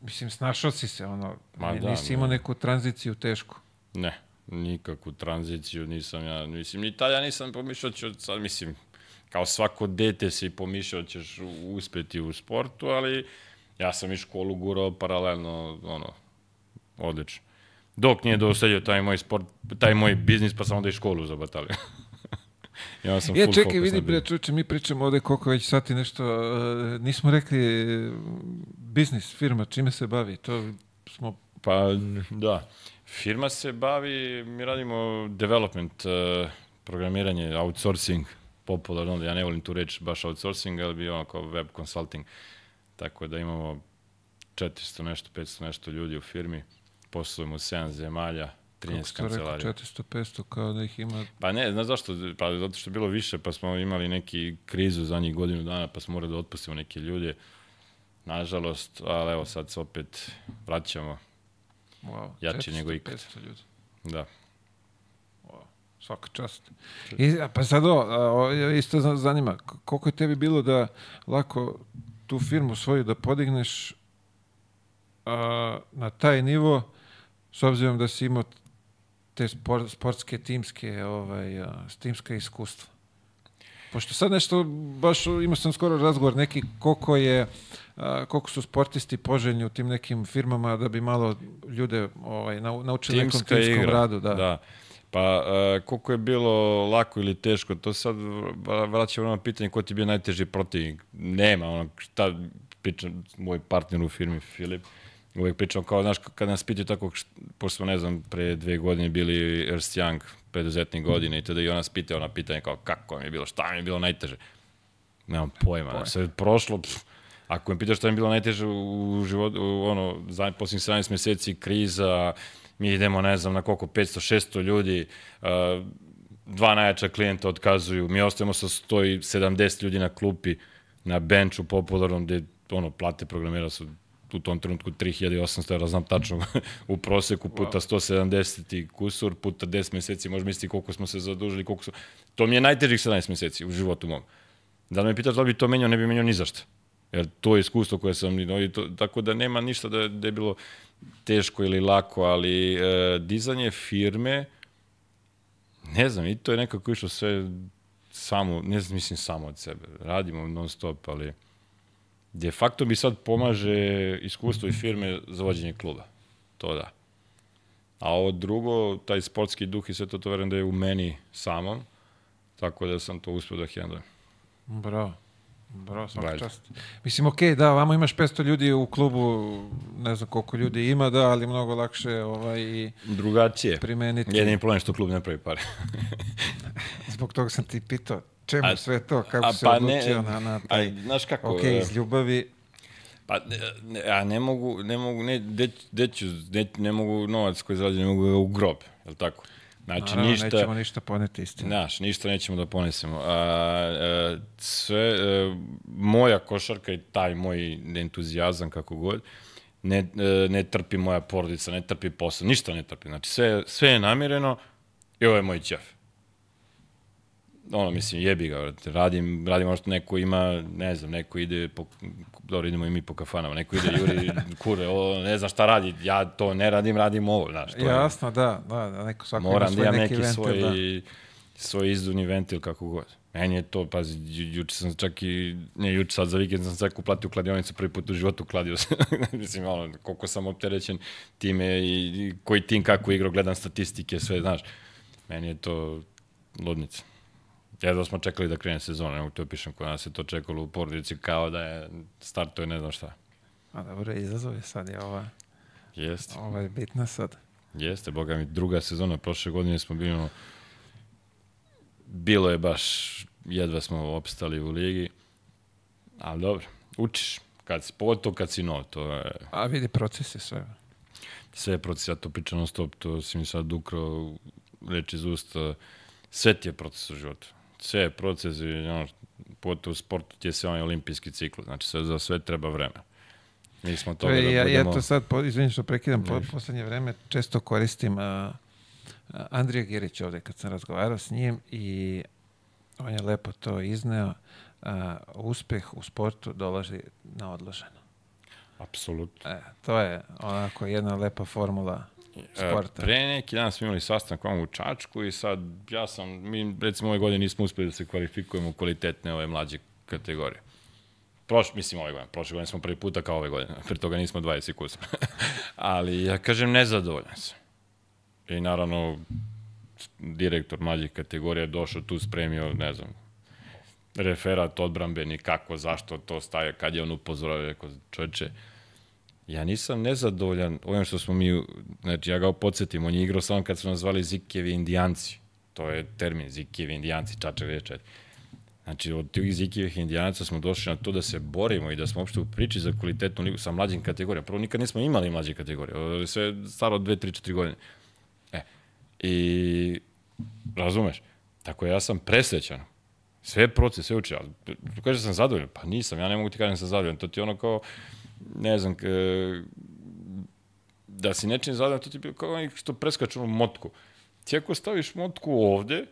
mislim, snašao si se, ono, Ma ni- da, nisi da. imao neku tranziciju tešku. Ne, nikakvu tranziciju nisam ja, mislim, ni tada nisam pomišljao ću, sad mislim, kao svako dete si pomišljao ćeš uspeti u sportu, ali ja sam i školu gurao paralelno, ono, odlično. Dok nije dosadio taj moj sport, taj moj biznis, pa sam onda i školu zabatalio. Onda sam Ja, full čekaj, vidi, bre, čuče, mi pričamo ovde koliko već sati nešto, e, nismo rekli e, biznis, firma, čime se bavi, to smo, Pa, da. Firma se bavi, mi radimo development, uh, programiranje, outsourcing, popularno, ja ne volim tu reći baš outsourcing, ali bi ono kao web consulting. Tako da imamo 400 nešto, 500 nešto ljudi u firmi, poslujemo u 7 zemalja, 13 kako ste rekao, kancelarija. 400-500, kao da ih ima, Pa ne, znaš zašto? Pa zato što je bilo više, pa smo imali neki krizu za njih godinu dana, pa smo morali da otpustimo neke ljude. Nažalost, ali evo sad se opet vraćamo. wow, 400, nego ikad. 500 ljudi. Da. Svaka čast. I, pa sad o, a, o, isto za- zanima, koliko je tebi bilo da lako tu firmu svoju da podigneš a, na taj nivo, s obzirom da si imao te spor, sportske, timske, ovaj, a, timska iskustva? Pošto sad nešto, baš imao sam skoro razgovor neki koliko je, a, koliko su sportisti poželjni u tim nekim firmama da bi malo ljude ovaj, nau- naučili nekom timskom igra. radu. Da. da. Pa uh, koliko je bilo lako ili teško, to sad vra- vraćamo na pitanje ko ti je bio najteži protivnik. Nema, ono, šta pričam, moj partner u firmi, Filip, uvek pričam kao, znaš, kad nas pitaju tako, št- pošto smo, ne znam, pre dve godine bili Ernst Young, preduzetnik godine i tada i on nas pitao ona pitanje kao, kako mi je bilo, šta mi je bilo najteže. Nemam pojma. Pojma. Sve je prošlo, pff, ako me pitaš šta mi je bilo najteže u životu, u, ono, za posljednjih 17 meseci, kriza, mi idemo, ne znam, na koliko, 500-600 ljudi, uh, dva najjača klijenta otkazuju, mi ostajemo sa 170 ljudi na klupi, na benču popularnom, gde ono, plate programera su u tom trenutku 3800 evra, znam tačno, u proseku puta 170 i kusur, puta 10 meseci, možeš misliti koliko smo se zadužili, koliko su... To mi je najtežih 17 meseci u životu mom. Da me pitaš da li bi to menjao, ne bi menjao ni zašto. Jer to je iskustvo koje sam, to, tako da nema ništa da, da je bilo teško ili lako, ali e, dizanje firme, ne znam, i to je nekako išlo sve samo, ne znam, mislim samo od sebe. Radimo non stop, ali de facto mi sad pomaže iskustvo i firme za vođenje kluba. To da. A ovo drugo, taj sportski duh i sve to, to verujem da je u meni samom, tako da sam to uspio da hendlujem. Bravo. Bravo, svaka Valjda. čast. Mislim, okej, da, vamo imaš 500 ljudi u klubu, ne znam koliko ljudi ima, da, ali mnogo lakše ovaj, i Drugačije. primeniti. Jedini problem je što klub ne pravi pare. Zbog toga sam ti pitao, čemu A- sve to, kako a se pa odlučio ne, na, na taj... a, znaš kako, e, iz ljubavi, Pa, ne, ne, a ne mogu, ne mogu, ne, de, de ću, ne, ne mogu novac koji zarađujem, ne mogu ga u grob, je li tako? Znači, naravno, ništa, nećemo ništa poneti istinu. Znaš, ništa nećemo da ponesemo. A, a, sve, e, moja košarka i taj moj entuzijazam, kako god, ne, e, ne trpi moja porodica, ne trpi posao, ništa ne trpi. Znači, sve, sve je namireno i ovo je moj ćef. Ono, mislim, jebi ga, radim, radim ono što neko ima, ne znam, neko ide po, dobro, idemo i mi po kafanama, neko ide juri, kure, ovo, ne znam šta radi, ja to ne radim, radim ovo, znaš. To je- Jasno, da, da, da, neko svako Moram ima da svoj imam neki, neki, ventil, svoj, da. svoj izduvni ventil, kako god. Meni je to, pazi, ju, juče sam čak i, ne juče sad za vikend sam čak uplatio kladionicu, prvi put u životu kladio se. Mislim, ono, koliko sam opterećen time i, i koji tim kako igrao, gledam statistike, sve, znaš. Meni je to ludnica. Jedva smo čekali da krene sezona, ne mogu ti opišem kod nas se to čekalo u porodici kao da je startuje ne znam šta. A dobro, izazov je sad, je ova, Jeste. ova je bitna sad. Jeste, boga mi, druga sezona, prošle godine smo bili, bilo je baš, jedva smo opstali u ligi, ali dobro, učiš, kad si, pogotovo kad si nov, to je, A vidi, proces je sve. sve je proces, ja to pričam non stop, to si mi sad ukrao reč iz usta, sve ti je proces u životu, sve proces i, ono, Pogotovo u sportu ti je sve onaj olimpijski cikl, znači sve, za sve treba vreme. Mi smo To je, da ja, ja budemo... to sad, po, izvini što prekidam, po, poslednje vreme često koristim a, a, Andrija Girić ovde kad sam razgovarao s njim i on je lepo to izneo. A, uspeh u sportu dolazi na odloženo. Apsolutno. E, to je onako jedna lepa formula sporta. E, Pre neki dan smo imali sastanak vam u Čačku i sad ja sam, mi recimo ove godine nismo uspeli da se kvalifikujemo u kvalitetne ove mlađe kategorije. Proš, mislim ove godine, prošle godine smo prvi puta kao ove godine, pre toga nismo 20 kusa. Ali ja kažem nezadovoljan sam. I naravno, direktor mlađih kategorija je došao tu spremio, ne znam, referat odbrambeni, kako, zašto to staje, kad je on upozorio, rekao, čoveče, ja nisam nezadovoljan ovim što smo mi, znači ja ga podsjetim, on je igrao samo kad su nas zvali indijanci, to je termin, Zikevi indijanci, čačak rečet. Znači, od tih Zikijevih indijanaca smo došli na to da se borimo i da smo uopšte u priči za kvalitetnu ligu sa mlađim kategorijama. Prvo, nikad nismo imali mlađe kategorije, sve staro 2, 3, 4 godine. E, i razumeš, tako ja sam presrećan. Sve proces, sve uči. Ali, kaže sam zadovoljan, pa nisam, ja ne mogu ti kažem da sam zadovoljan. To ti je ono kao, ne znam, k, da si nečim zadovoljan, to ti je kao onih što preskaču motku. Ti ako staviš motku ovde,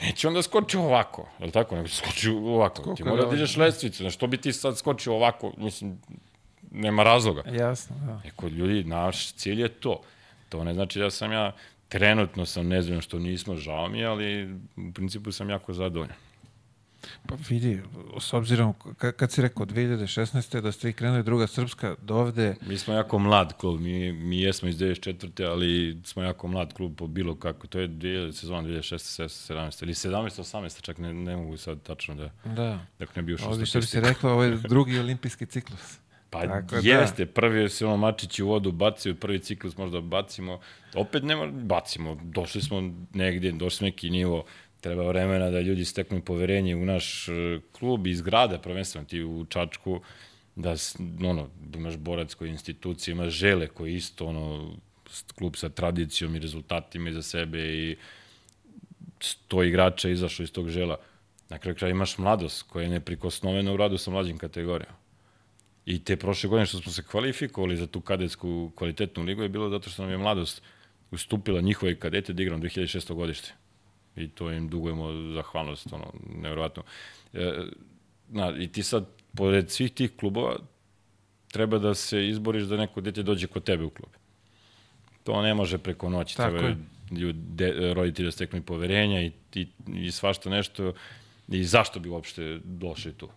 neće onda skoči ovako, je li tako? Nego skoči ovako. Skoka ti mora da dižeš lestvicu, znaš, što bi ti sad skočio ovako, mislim, nema razloga. Jasno, da. Eko, ljudi, naš cilj je to. To ne znači da sam ja, trenutno sam nezadovoljan što nismo, žao mi ali u principu sam jako zadovoljan. Pa vidi, s obzirom, ka- kad si rekao 2016. da ste vi krenuli druga srpska do ovde, Mi smo jako mlad klub, mi, mi jesmo iz 94. ali smo jako mlad klub po bilo kako. To je 2000, sezona 2016. 17. ili 17. 18. čak ne, ne mogu sad tačno da, da, dok ne bi ušao ovdje što bi se reklo, ovo je drugi olimpijski ciklus. Pa Tako da. jeste, prvi se ono mačići u vodu bacio, prvi ciklus možda bacimo, opet nema, bacimo, došli smo negdje, došli smo neki nivo, treba vremena da ljudi steknu poverenje u naš e, klub iz grada, prvenstveno ti u Čačku, da ono, da imaš borac koji institucije, imaš žele koji isto ono, klub sa tradicijom i rezultatima iza sebe i sto igrača izašlo iz tog žela. Na kraju kraja imaš mladost koja je neprikosnovena u radu sa mlađim kategorijama. I te prošle godine što smo se kvalifikovali za tu kadetsku kvalitetnu ligu je bilo zato što nam je mladost ustupila njihove kadete da igram 2006. godište. I to im dugujemo zahvalnost, ono, nevjerovatno. E, na, I ti sad, pored svih tih klubova, treba da se izboriš da neko dete dođe kod tebe u klub. To ne može preko noći. Tako treba je. ljudi, de, roditelji da steknu poverenja i, i, i svašta nešto. I zašto bi uopšte došli tu?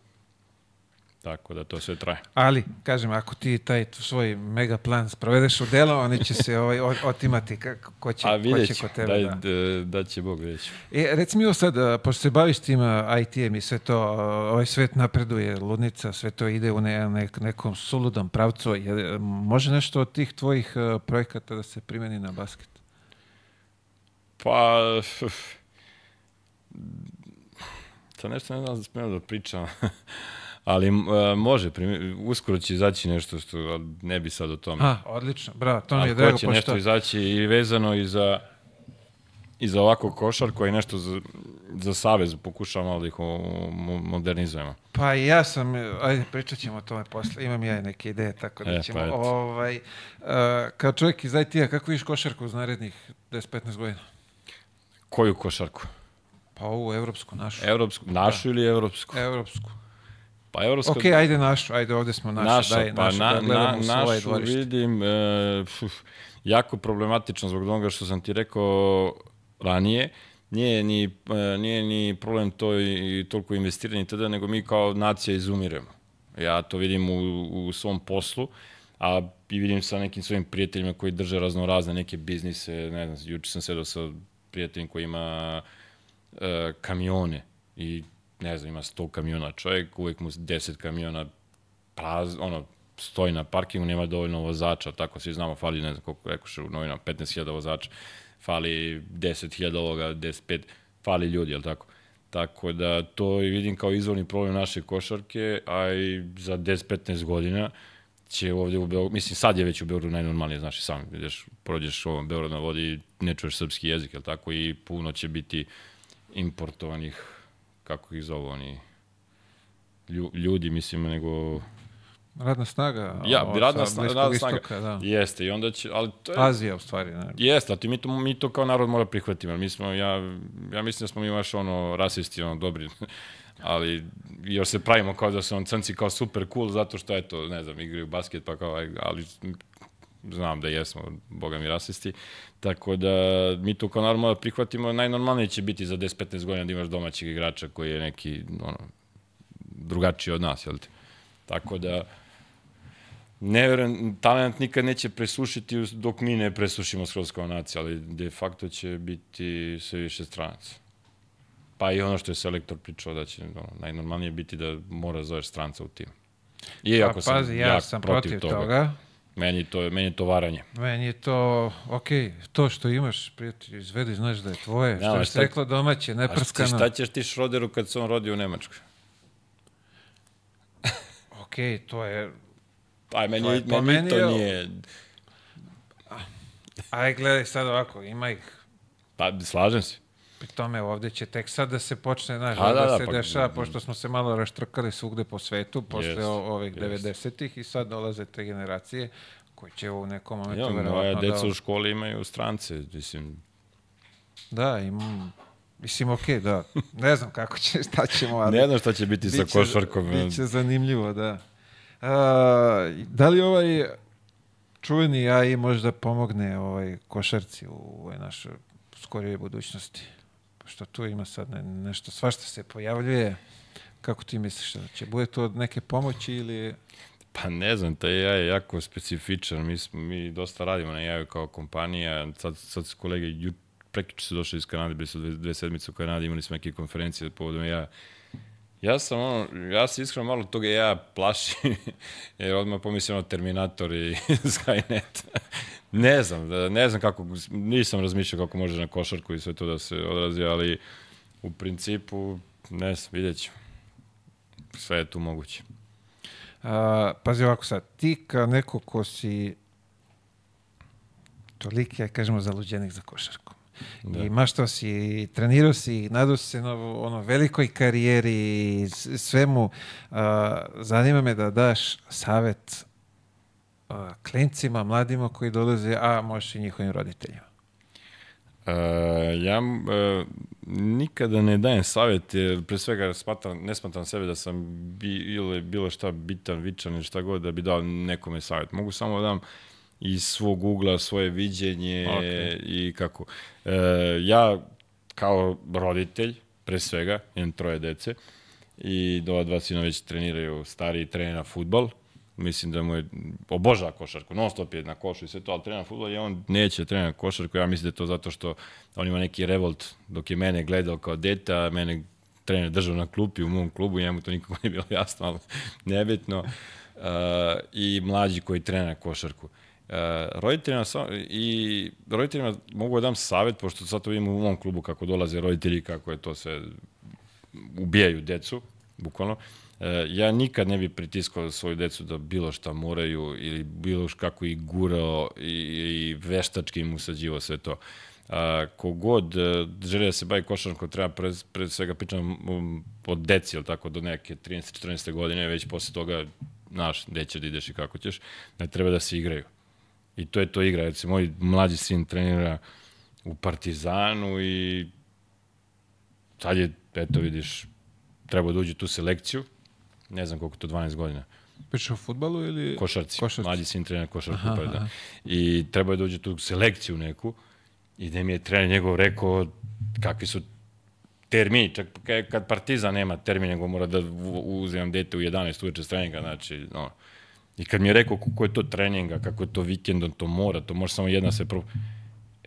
Tako da to sve traje. Ali, kažem, ako ti taj svoj mega plan sprovedeš u delo, oni će se ovaj, otimati kako, ko će, A ko će kod tebe. daj, da. da. će Bog vidjet ću. E, reci mi ovo sad, pošto se baviš tim IT-em i sve to, ovaj svet napreduje, ludnica, sve to ide u ne, ne, nekom suludom pravcu. Je, može nešto od tih tvojih projekata da se primeni na basket? Pa, to nešto ne znam da smijem da pričam, ali uh, može, primi, uskoro će izaći nešto što ne bi sad o tome. A, odlično, bravo, to mi je drago, hoće pošto... nešto izaći i vezano i za i za ovako košar koji nešto za, za savez pokušamo malo da ih modernizujemo. Pa i ja sam, e, ajde pričat ćemo o tome posle, imam ja i neke ideje, tako da E, ćemo, pa ovaj, a, kao čovjek iz IT-a, kako vidiš košarku uz narednih 10-15 godina? Koju košarku? Pa ovu evropsku, našu. Evropsku, našu ili evropsku? Evropsku. Pa evropska Ok, ajde našu, ajde ovde smo našu, Naša, daj pa našu, na, da na, našu dvorište. vidim e, pf, jako problematično zbog onoga što sam ti rekao ranije. Nije ni, e, nije ni problem to i, i toliko investiranje tada, nego mi kao nacija izumiremo. Ja to vidim u, u svom poslu, a i vidim sa nekim svojim prijateljima koji drže raznorazne neke biznise, ne znam, juče sam sedao sa prijateljem koji ima e, kamione i ne znam, ima 100 kamiona čovjek, uvijek mu 10 kamiona praz, ono, stoji na parkingu, nema dovoljno vozača, tako svi znamo, fali, ne znam koliko rekoše u novinama, 15.000 vozača, fali 10.000 ovoga, 15, fali ljudi, jel tako? Tako da to i vidim kao izvorni problem naše košarke, a i za 10-15 godina će ovdje u Beogradu, mislim sad je već u Beogradu najnormalnije, znaš i sam, ideš, prođeš ovom Beograd na vodi, ne čuješ srpski jezik, jel tako, i puno će biti importovanih, kako ih zovu oni, lju- ljudi, mislim, nego... Radna snaga. Ja, ovo, radna, sa sna, radna snaga. istoka, da. Jeste, i onda će, ali to je... Azija, u stvari. Ne. Jeste, ali mi to, mi to kao narod mora prihvatiti. Mi smo, ja, ja mislim da smo mi baš ono rasisti, ono dobri. ali još se pravimo kao da su on crnci kao super cool zato što eto, ne znam, igraju basket pa kao, ali znam da jesmo, boga mi rasisti. Tako da mi to kao normalno prihvatimo, najnormalnije će biti za 10-15 godina da imaš domaćeg igrača koji je neki ono, drugačiji od nas, jel ti? Tako da, ne verujem, talent nikad neće presušiti dok mi ne presušimo skroz kao nacija, ali de facto će biti sve više stranaca. Pa i ono što je selektor pričao da će ono, najnormalnije biti da mora zoveš stranca u tim. Iako Pa, sam pazi, ja jak sam protiv, toga. toga. Meni, to, meni je to varanje. Meni je to, ok, to što imaš, prijatelj, izvedi, znaš da je tvoje. Ja, što šta- se reklo domaće, A šta, neprskano. šta ćeš ti Šroderu kad se on rodi u Nemačkoj? Ok, to je... Aj, meni, To je meni, meni to je- nije... Aj, gledaj sad ovako, ima ih. Pa, slažem se. Pri tome ovde će tek sad da se počne, znaš, da, da, da, se pa- dešava, pošto smo se malo raštrkali svugde po svetu, posle Jest, ovih jest. 90-ih i sad dolaze te generacije koje će u nekom momentu Ja, moja verovatno deca da... u školi imaju strance, mislim, Da, im, mislim, okej, da. Ne znam kako će, šta ćemo, ali... ne znam šta će biti sa Biće- košarkom. Biće zanimljivo, da. A, da li ovaj čuveni AI možda pomogne ovaj košarci u ovoj našoj skorijoj budućnosti? Pošto tu ima sad ne, nešto, svašta se pojavljuje. Kako ti misliš da će? Bude to od neke pomoći ili... Pa ne znam, taj AI je jako specifičan. Mi, mi dosta radimo na AI kao kompanija. Sad, sad su kolege, ju, prekiče su došli iz Kanade, bili su dve, dve sedmice u Kanadi, imali smo neke konferencije povodom ja. Ja sam ono, ja se iskreno malo toga ja plašim, jer odmah pomislim ono Terminator i Skynet. Ne znam, da- ne znam kako, nisam razmišljao kako može na košarku i sve to da se odrazi, ali u principu, ne znam, vidjet ćemo. Sve je tu moguće. A, pazi ovako sad, ti kao neko ko si toliki, ja kažemo, zaluđenik za košarku. Da. I maštao si, trenirao si, nadao se na ono velikoj karijeri svemu. A, zanima me da daš savet a, klincima, mladima koji dolaze, a možeš i njihovim roditeljima. Uh, ja uh, nikada ne dajem savjet, jer pre svega smatram, ne smatram sebe da sam bi, ili bilo šta bitan, vičan ili šta god da bi dao nekome savjet. Mogu samo da dam iz svog ugla svoje viđenje Ok. i kako. Uh, ja kao roditelj, pre svega, imam troje dece i do dva sina već treniraju, stariji trenira futbol, mislim da mu je obožava košarku, non stop je na košu i sve to, ali trenira futbol i on neće trenira košarku, ja mislim da je to zato što on ima neki revolt dok je mene gledao kao deta, mene trener držao na klupi u mom klubu, njemu to nikako nije bilo jasno, ali nebitno. Uh, I mlađi koji trenira košarku. Uh, roditeljima, sa- i roditeljima mogu da dam savjet, pošto sad to vidim u mom klubu kako dolaze roditelji, kako je to sve ubijaju decu, bukvalno. E, ja nikad ne bi pritiskao svoju decu da bilo šta moraju ili bilo kako ih gurao i, i veštački im usađivao sve to. A, kogod e, želi da se bavi košarkom, treba pre, pre svega pričam um, od deci, ili tako, do neke 13-14 godine, već posle toga, znaš, gde da ideš i kako ćeš, ne treba da se igraju. I to je to igra. Recimo, moj mlađi sin trenira u Partizanu i sad je, eto vidiš, trebao da uđe tu selekciju, ne znam koliko to, 12 godina, Priča o futbalu ili... košarci, Košarci. mlađi sin trenira košarku, pa da. I trebao je da uđe u tu selekciju neku, i da mi je trener njegov rekao kakvi su termini, čak ka- kad Partizan nema termin, nego mora da uzimam dete u 11 uveče treninga, znači, no. I kad mi je rekao kako je to treninga, kako je to vikendom, to mora, to može samo jedna se pro...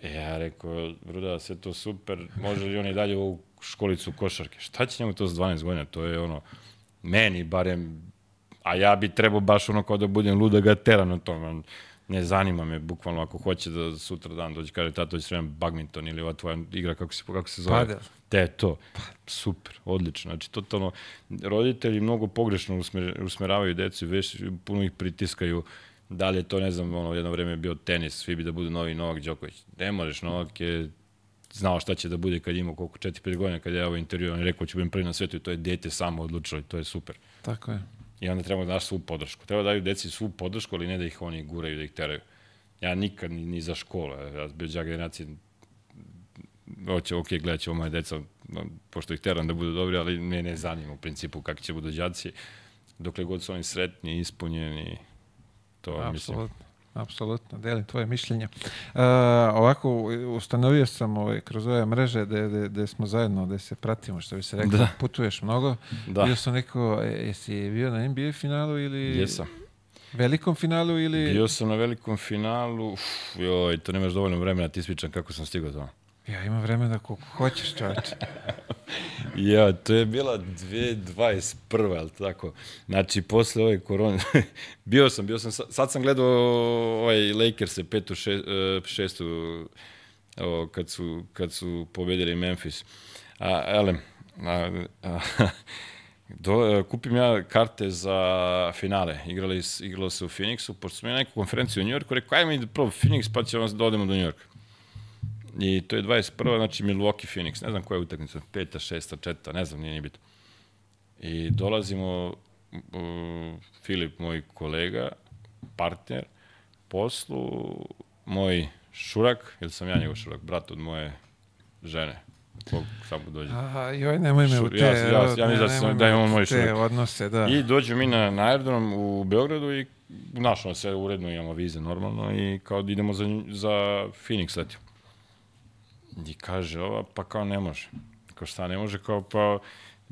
E, ja rekao, Bruda, sve to super, može li on i dalje u školicu košarke? Šta će njemu to s 12 godina? To je ono, meni barem, a ja bi trebao baš ono kao da budem luda ga tera na tom. Ne zanima me, bukvalno, ako hoće da sutra dan dođe, kaže, tato, hoćeš trebam badminton ili ova tvoja igra, kako se, kako se zove? Padel. Te, to. Super, odlično. Znači, totalno, roditelji mnogo pogrešno usmer, usmeravaju decu, već puno ih pritiskaju. Da li je to, ne znam, ono, jedno vreme je bio tenis, svi bi da budu novi Novak Đoković. Ne možeš, Novak je znao šta će da bude kad ima koliko 4-5 godina, kad je ovo intervju, on je rekao ću budem prvi na svetu i to je dete samo odlučilo i to je super. Tako je. I onda treba da daš svu podršku. Treba da daju deci svu podršku, ali ne da ih oni guraju, da ih teraju. Ja nikad ni, ni za školu, ja bio džak generacije, hoće, ok, gledat ćemo moje deca, pošto ih teram da budu dobri, ali me ne zanima u principu kakvi će budu džaci. Dokle god su oni sretni, ispunjeni, to mislim. Apsolutno. Delim tvoje mišljenje. Uh, ovako, ustanovio sam ovaj, kroz ove mreže da, da, da smo zajedno, da se pratimo, što bi se rekao, Da. putuješ mnogo. Da. Bio sam neko, e, jesi bio na NBA finalu ili Jesam. velikom finalu ili... Bio sam na velikom finalu, uf, joj, to nemaš dovoljno vremena, ti svičam kako sam stigao tamo. Ja imam vremena koliko hoćeš, čovječe. Ja, to je bila 2021. ali tako? Znači, posle ove korone, bio sam, bio sam, sa- sad sam gledao ovaj Lakers petu, še, e, šestu, o, kad, su, kad su pobedili Memphis. A, elem, a, a, do, e, kupim ja karte za finale. Igrali, igralo se u Phoenixu, pošto smo imali neku konferenciju u Njorku, rekao, ajmo i prvo Phoenix, pa ćemo da odemo do Njorka. I to je 21. znači Milwaukee Phoenix, ne znam koja je utakmica, peta, šesta, četvrta, ne znam, nije ni bitno. I dolazimo, uh, Filip, moj kolega, partner, poslu, moj šurak, ili sam ja njegov šurak, brat od moje žene, kog samo dođe. A, joj, nemoj me u te... ja- ja- ja mislim ne, da sam- da u moj šurak. odnose, da. I dođu mi na, na aerodrom u Beogradu i našao se uredno, imamo vize normalno i kao da idemo za, za Phoenix letio. I kaže ova, pa kao ne može. Kao šta ne može, kao pa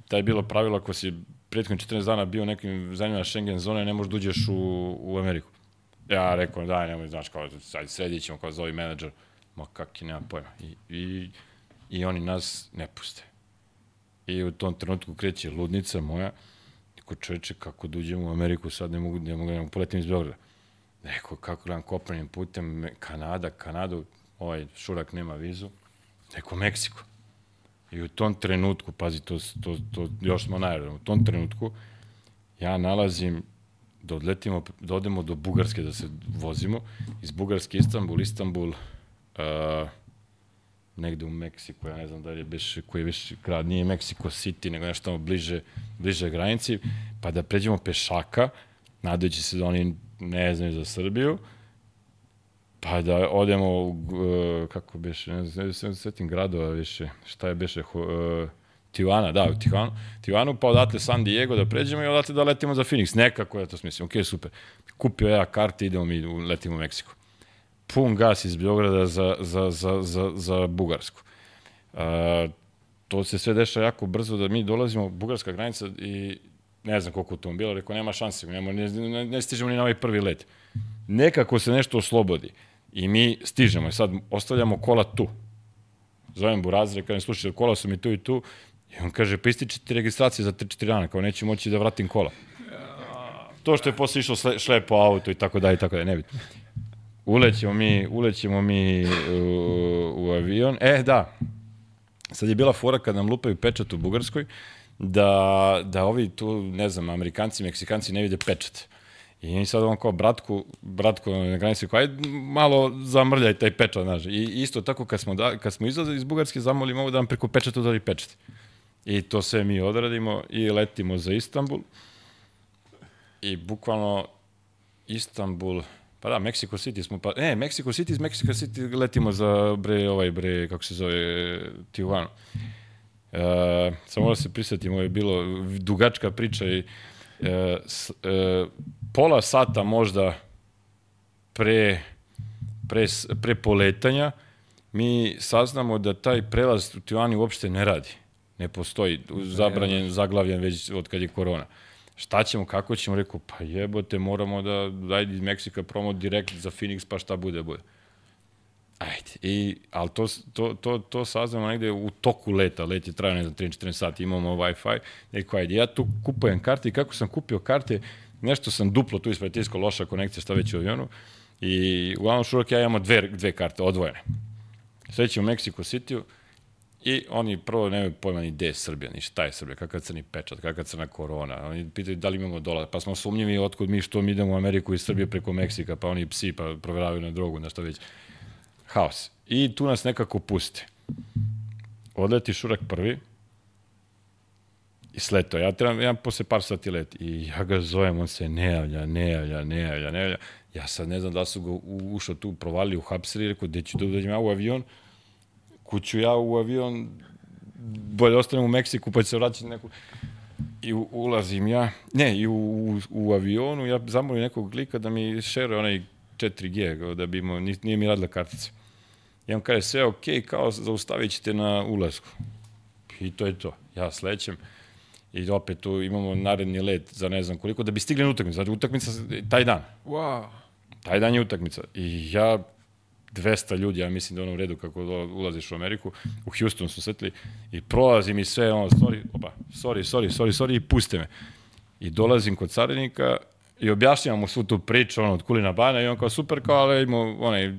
taj je bilo pravilo ako si prethodnih 14 dana bio u nekim zemljama Schengen zone, ne možeš da uđeš u, u Ameriku. Ja rekao, daj, nemoj, znaš, kao, sad sredit ćemo, kao zovi menadžer. Ma kaki, nema pojma. I, i, I oni nas ne puste. I u tom trenutku kreće ludnica moja. Ko čoveče, kako da uđemo u Ameriku, sad ne mogu, ne mogu, ne mogu poletim iz Beograda. Rekao, kako gledam kopnenim putem, Kanada, Kanadu, ovaj šurak nema vizu. Rekao, Meksiko. I u tom trenutku, pazi, to, to, to još smo na aerodromu, u tom trenutku ja nalazim da odletimo, da odemo do Bugarske da se vozimo, iz Bugarske Istanbul, Istanbul, uh, negde u Meksiku, ja ne znam da li je beš, koji je već grad, nije Mexico City, nego nešto tamo bliže, bliže granici, pa da pređemo pešaka, nadajući se da oni ne znaju za Srbiju, pa da odemo uh, kako beše, ne znam, ne znam, setim gradova više, šta je beše, uh, Tijuana, da, u Tijuanu, Tijuanu, pa odatle San Diego da pređemo i odatle da letimo za Phoenix. Nekako ja to smislim, ok, super. Kupio ja karte, idemo mi, letimo u Meksiko pun gas iz Beograda za, za, za, za, za Bugarsku. A, to se sve dešava jako brzo da mi dolazimo, bugarska granica i ne znam koliko automobila, rekao nema šanse, nema, ne, ne, ne stižemo ni na ovaj prvi let. Nekako se nešto oslobodi i mi stižemo i sad ostavljamo kola tu. Zovem Burazira, kažem, slušaj, kola su mi tu i tu, i on kaže, pa ističe ti registracija za 3-4 dana, kao neću moći da vratim kola. To što je posle išlo sle, šlep po auto i tako dalje, i tako dalje, ne bitno. Ulećemo mi, ulećemo mi u, u avion. E, da, sad je bila fora kad nam lupaju pečat u Bugarskoj, da, da ovi tu, ne znam, Amerikanci, Meksikanci ne vide pečat. I sad on kao bratku, bratku na granici, kao, ajde malo zamrljaj taj pečat, znaš. I isto tako kad smo, da, kad smo izlazili iz Bugarske, zamolimo ovo da nam preko pečata udari pečat. I to sve mi odradimo i letimo za Istanbul. I bukvalno Istanbul, pa da, Mexico City smo pa, ne, Mexico City, iz Mexico City letimo za bre, ovaj bre, kako se zove, Tijuanu. E, samo da se prisetimo, je bilo dugačka priča i e, s, e, pola sata možda pre, pre, pre poletanja mi saznamo da taj prelaz u Tijuani uopšte ne radi. Ne postoji, zabranjen, zaglavljen već od kad je korona. Šta ćemo, kako ćemo, rekao, pa jebote, moramo da, dajde iz Meksika promo direkt za Phoenix, pa šta bude, bude. Ajde, i, ali to, to, to, to saznamo negde u toku leta, let je trajao, ne znam, 3-4 sati, imamo Wi-Fi, neko, ajde, ja tu kupujem karte i kako sam kupio karte, nešto sam duplo tu ispred tisko, loša konekcija, šta već u avionu, i uglavnom šurok ja imamo dve, dve karte, odvojene. Srećemo u Mexico City-u, I oni prvo nemaju pojma ni gde je Srbija, ni šta je Srbija, kakav crni pečat, kakva crna korona. Oni pitaju da li imamo dolar, pa smo sumnjivi otkud mi što mi idemo u Ameriku iz Srbije preko Meksika, pa oni psi pa proveravaju na drogu, na što već. Haos. I tu nas nekako puste. Odleti Šurak prvi, i sleto. Ja trebam, ja posle par sati let i ja ga zovem, on se ne javlja, ne javlja, ne javlja, ne javlja. Ja sad ne znam da su ga u- ušao tu, provali, uhapsili, rekao, gde ću da ja u avion, kuću ja u avion, bolje ostanem u Meksiku pa ću se vraćati neku... I u, ulazim ja, ne, i u, u, u avionu, ja zamolim nekog lika da mi šeruje onaj 4G, da bi imao, nije mi radila kartica. I on kaže, sve ok, kao zaustavit ćete na ulazku. I to je to. Ja slećem i opet tu imamo naredni let za ne znam koliko, da bi stigli na utakmicu. Znači, utakmica taj dan. Wow. Taj dan je utakmica. I ja 200 ljudi, ja mislim da ono u redu kako ulaziš u Ameriku, u Houston su setli i prolazim i sve ono, sorry, opa, sorry, sorry, sorry, sorry, i puste me. I dolazim kod carinika i objašnjavam mu svu tu priču ono, od Kulina Bana i on kao super, kao ali imamo onaj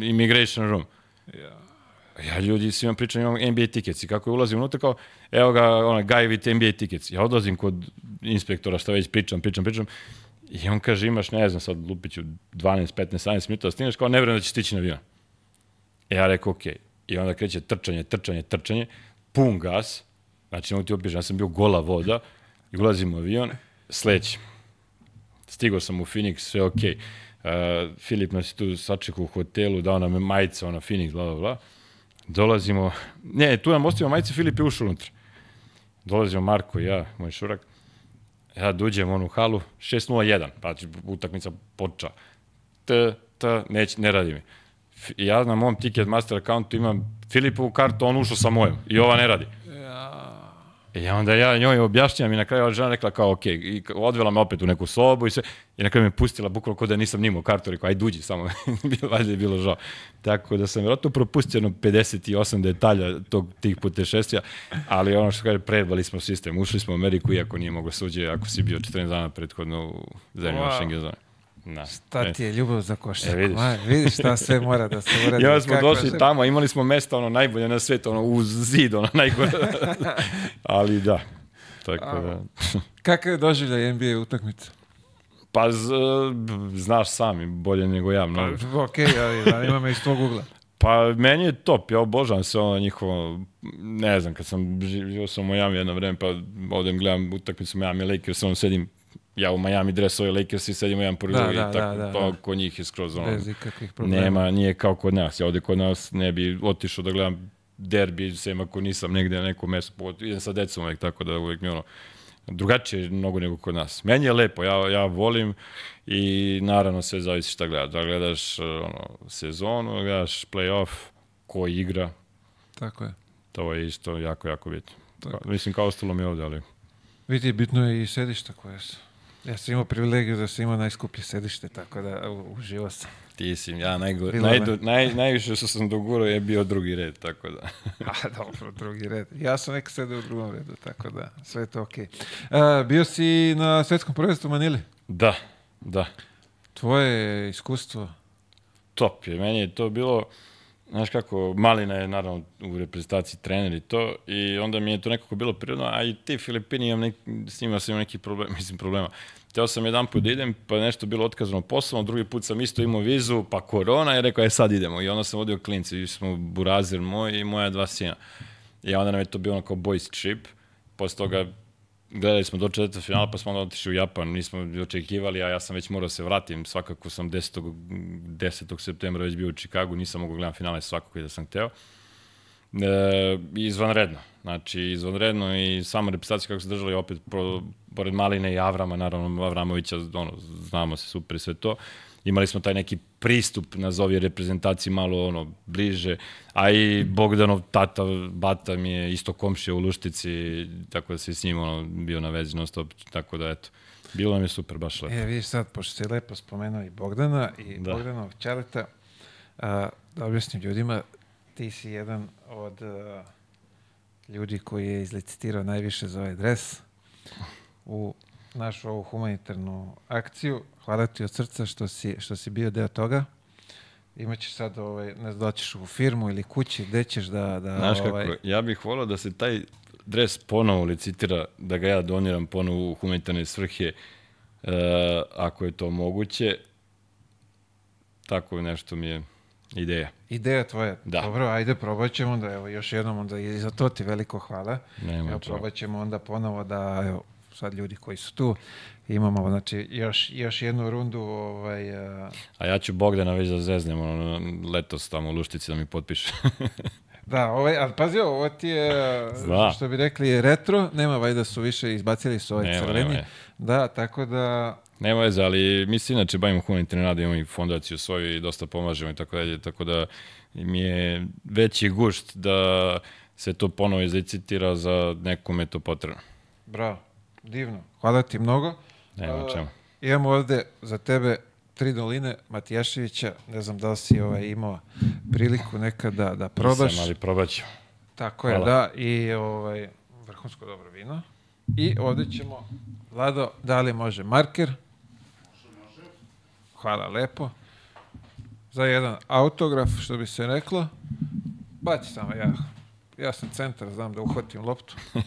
immigration room. Ja ljudi svima pričam imam NBA tickets i kako je ulazim unutra kao evo ga onaj guy with NBA tickets. Ja odlazim kod inspektora šta već pričam, pričam, pričam i on kaže imaš ne znam sad lupiću 12, 15, 17 minuta da stigneš kao ne vjerujem da ćeš stići na avion. E ja rekao okej. I onda kreće trčanje, trčanje, trčanje, pun gas, znači mogu ti opišem, ja sam bio gola voda i ulazim u avion, slećem. Stigao sam u Phoenix, sve okej. Uh, Filip nas je tu sačekao u hotelu, dao nam je majice, ona Phoenix, bla, bla, bla. Dolazimo, ne, tu nam ostavimo majice, Filip je ušao unutra. Dolazimo Marko i ja, moj šurak. Ja dođem onu halu, 6.01, znači utakmica počela. T, t, neć, ne radi mi. Ja na mom Ticketmaster accountu imam Filipovu kartu, on ušao sa mojom i ova ne radi. I onda ja njoj objašnjam i na kraju žena rekla kao ok, i odvela me opet u neku sobu i sve, i na kraju me pustila bukvalno kao da nisam nimao kartu, rekao aj duđi samo, valjda je bilo žao. Tako da sam vjerojatno propustio jedno 58 detalja tog, tih putešestvija, ali ono što kaže, predvali smo sistem, ušli smo u Ameriku iako nije moglo suđe, ako si bio 14 dana prethodno u zemljama Wow. Schengen zone. Da. Ta ti je ljubav za košarku. E, vidiš. Ma, vidiš šta sve mora da se uradi. Onda smo došli se- tamo, imali smo mesta ono najbolje na svetu, ono uz zid, ono najgore. Ali da. Tako da. Kakav je doživljaj NBA utakmica? Pa z, znaš sami, bolje nego ja. Mnogo. Ok, ali zanima me iz tvog ugla. Pa meni je top, ja obožavam se ono njihovo, ne znam, kad sam ži- živio sam u Miami jedno vreme, pa odem gledam utakmicu Miami Lakers, ono sedim, ja u Miami dresovi Lakers i sedimo jedan pored Da, drugi, da, tako, da, da, pa da. kod njih je skroz ono, Bez ikakvih problema. Nema, nije kao kod nas. Ja ovde kod nas ne bi otišao da gledam derbi, sem ako nisam negde na nekom mestu. pogotovo Idem sa decom uvek, tako da uvek mi ono, drugačije je mnogo nego kod nas. Meni je lepo, ja, ja volim i naravno sve zavisi šta gledaš. Da gledaš uh, ono, sezonu, da gledaš play-off, ko igra, Tako je. to je isto jako, jako bitno. Tako. Ka, mislim kao ostalo mi je ovde, ali Vidi, bitno je i sedišta koje su. Ja sam imao privilegiju da sam imao najskuplje sedište, tako da uživao sam. ti si, ja najgo, Bilo najdu, naj, najviše što sam dogurao je bio drugi red, tako da. A, dobro, drugi red. Ja sam nekad sedeo u drugom redu, tako da sve je to okej. A, bio si na svetskom prvenstvu u Manili. Da, da. Tvoje iskustvo, top je. Meni je to bilo, znaš kako, Malina je naravno u reprezentaciji trener i to, i onda mi je to nekako bilo prirodno, a i ti Filipini, imam nek, s njima sam imao neki problem, mislim problema. Teo sam jedan put da idem, pa nešto bilo otkazano poslovno, drugi put sam isto imao vizu, pa korona i rekao, je sad idemo. I onda sam vodio klinci, i smo Burazir moj i moja dva sina. I onda nam je to bilo ono kao boys trip, posle toga gledali smo do četvrta finala, pa smo onda otišli u Japan, nismo očekivali, a ja sam već morao da se vratim, svakako sam 10. 10. septembra već bio u Čikagu, nisam mogao gledam finale svakako i da sam hteo. E, izvanredno, znači izvanredno i sama reprezentacija kako se držali opet pro, pored Maline i Avrama, naravno Avramovića, ono, znamo se super i sve to. Imali smo taj neki pristup, nazovi reprezentaciji malo ono bliže, a i Bogdanov tata, bata mi je isto komšija u Luštici, tako da se s njim ono, bio na vezi non stop, tako da eto, bilo nam je super, baš lepo. E, vidiš sad, pošto si lepo spomenuo i Bogdana i Da. da. Bogdanov Ćaleta, a, da objasnim ljudima, ti si jedan od a, ljudi koji je izlicitirao najviše za ovaj dres u našu ovu humanitarnu akciju. Hvala ti od srca što si, što si bio deo toga. Imaćeš sad, ovaj, ne znam da li ćeš u firmu ili kući, gde ćeš da... da Znaš ovaj, kako, ja bih volao da se taj dres ponovo licitira, da ga ja doniram ponovo u humanitarne svrhe, e, ako je to moguće. Tako nešto mi je Ideja. Ideja tvoja. Da. Dobro, ajde, probat ćemo onda, evo, još jednom onda i za to ti veliko hvala. Nema evo, probat ćemo onda ponovo da, evo, sad ljudi koji su tu, imamo, znači, još, još jednu rundu, ovaj, a, A ja ću Bogdana već da zeznem, ono, letos tamo u Luštici da mi potpiše. da, ovaj, ali pazi, ovo ti je, Zna. što bi rekli, retro, nema valjda su više, izbacili su ovaj Nema, crveni. nema. Da, tako da, Nema veze, ali mi se inače bavimo humanitarnim radom, imamo i fondaciju svoju i dosta pomažemo i tako dalje, tako da mi je veći gušt da se to ponovo izlicitira za nekome to potrebno. bravo, divno, hvala ti mnogo. Nema čemu. Imamo ovde za tebe tri doline Matijaševića, ne znam da li si ovaj, imao priliku nekad da, da probaš. Nisam, ali probat ću. Tako je, Hvala. da, i ovaj, vrhunsko dobro vino. I ovde ćemo, Vlado, da li može marker? Hvala lepo. Za jedan autograf, što bi se reklo. Baci samo ja. Ja sam centar, znam da uhvatim loptu.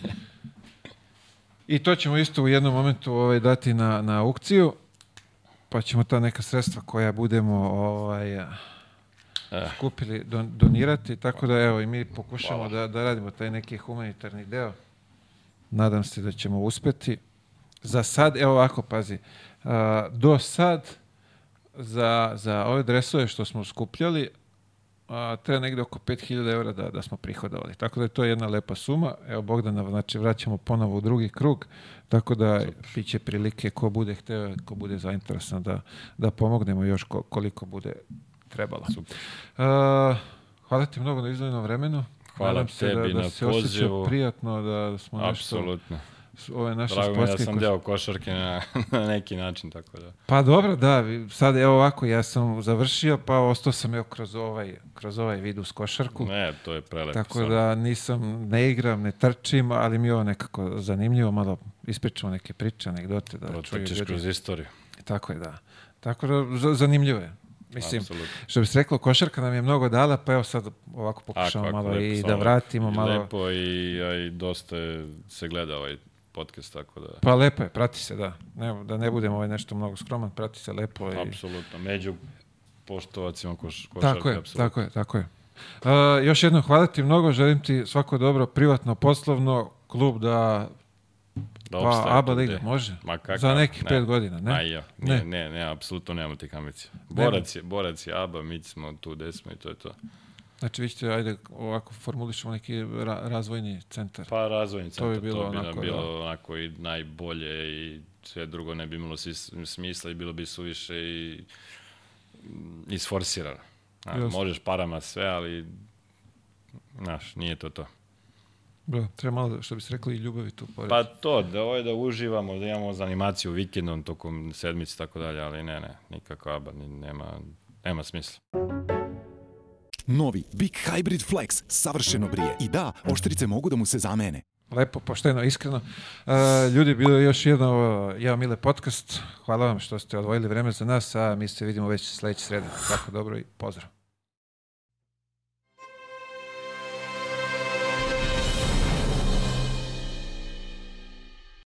I to ćemo isto u jednom momentu ovaj, dati na, na aukciju. Pa ćemo ta neka sredstva koja budemo ovaj, Eh. kupili don, donirati, tako da evo i mi pokušamo da, da radimo taj neki humanitarni deo. Nadam se da ćemo uspeti. Za sad, evo ovako, pazi, a, do sad za, za ove dresove što smo skupljali, a, treba negde oko 5000 eura da, da smo prihodovali. Tako da je to jedna lepa suma. Evo Bogdana, znači vraćamo ponovo u drugi krug, tako da bit će prilike ko bude hteo, ko bude zainteresan da, da pomognemo još ko- koliko bude trebalo. Super. Uh, hvala ti mnogo na izdvojenom vremenu. Hvala Nadam se tebi da, da na se osjeća pozivu. prijatno, da smo nešto, Apsolutno. s- ove naše Drago mi da sportske sam kos- deo košarke na, na neki način, tako da. Pa dobro, da, sad evo ovako, ja sam završio, pa ostao sam evo kroz ovaj, kroz ovaj vid uz košarku. Ne, to je prelepo. Tako stvarno. da nisam, ne igram, ne trčim, ali mi je ovo nekako zanimljivo, malo ispričamo neke priče, anegdote da Protrčiš kroz istoriju. Tako je, da. Tako da, zanimljivo je. Mislim, Apsolutno. što bi se reklo, košarka nam je mnogo dala, pa evo sad ovako pokušamo Ako, ako, malo lepo, i da vratimo i malo. Lepo i, a i dosta se gleda ovaj podcast, tako da... Pa lepo je, prati se, da. Ne, da ne budemo ovaj nešto mnogo skroman, prati se lepo. I... Apsolutno. Među poštovacima koš, košarke, Tako je, apsolutno. tako je, tako je. Uh, još jednom hvala ti mnogo, želim ti svako dobro, privatno, poslovno, klub da, Da pa ABA liga, gde- može? Ma kakav, Za nekih ne. pet godina, ne? I ja, Ne. ne, ne, ne, apsolutno nemamo tih ambicija. Borac je, borac je ABA, mi smo tu gde smo i to je to. Znači, vi ćete, ajde, ovako formulišemo neki ra- razvojni centar. Pa razvojni To bi centar, bilo to bi onako, bilo onako i najbolje i sve drugo ne bi imalo smisla i bilo bi suviše i mm, isforsirano. Znaš, možeš parama sve, ali znaš, nije to to. Bro, treba malo, što bi se rekli, i ljubavi tu pored. Pa to, da ovo je da uživamo, da imamo za animaciju vikendom tokom sedmice i tako dalje, ali ne, ne, nikako aba, nema, nema smisla. Novi Big Hybrid Flex savršeno brije. I da, oštrice mogu da mu se zamene. Lepo, pošteno, iskreno. Uh, ljudi, bilo je još jedno uh, Ja Mile podcast. Hvala vam što ste odvojili vreme za nas, a mi se vidimo već sledeće srede. Tako dobro i pozdrav.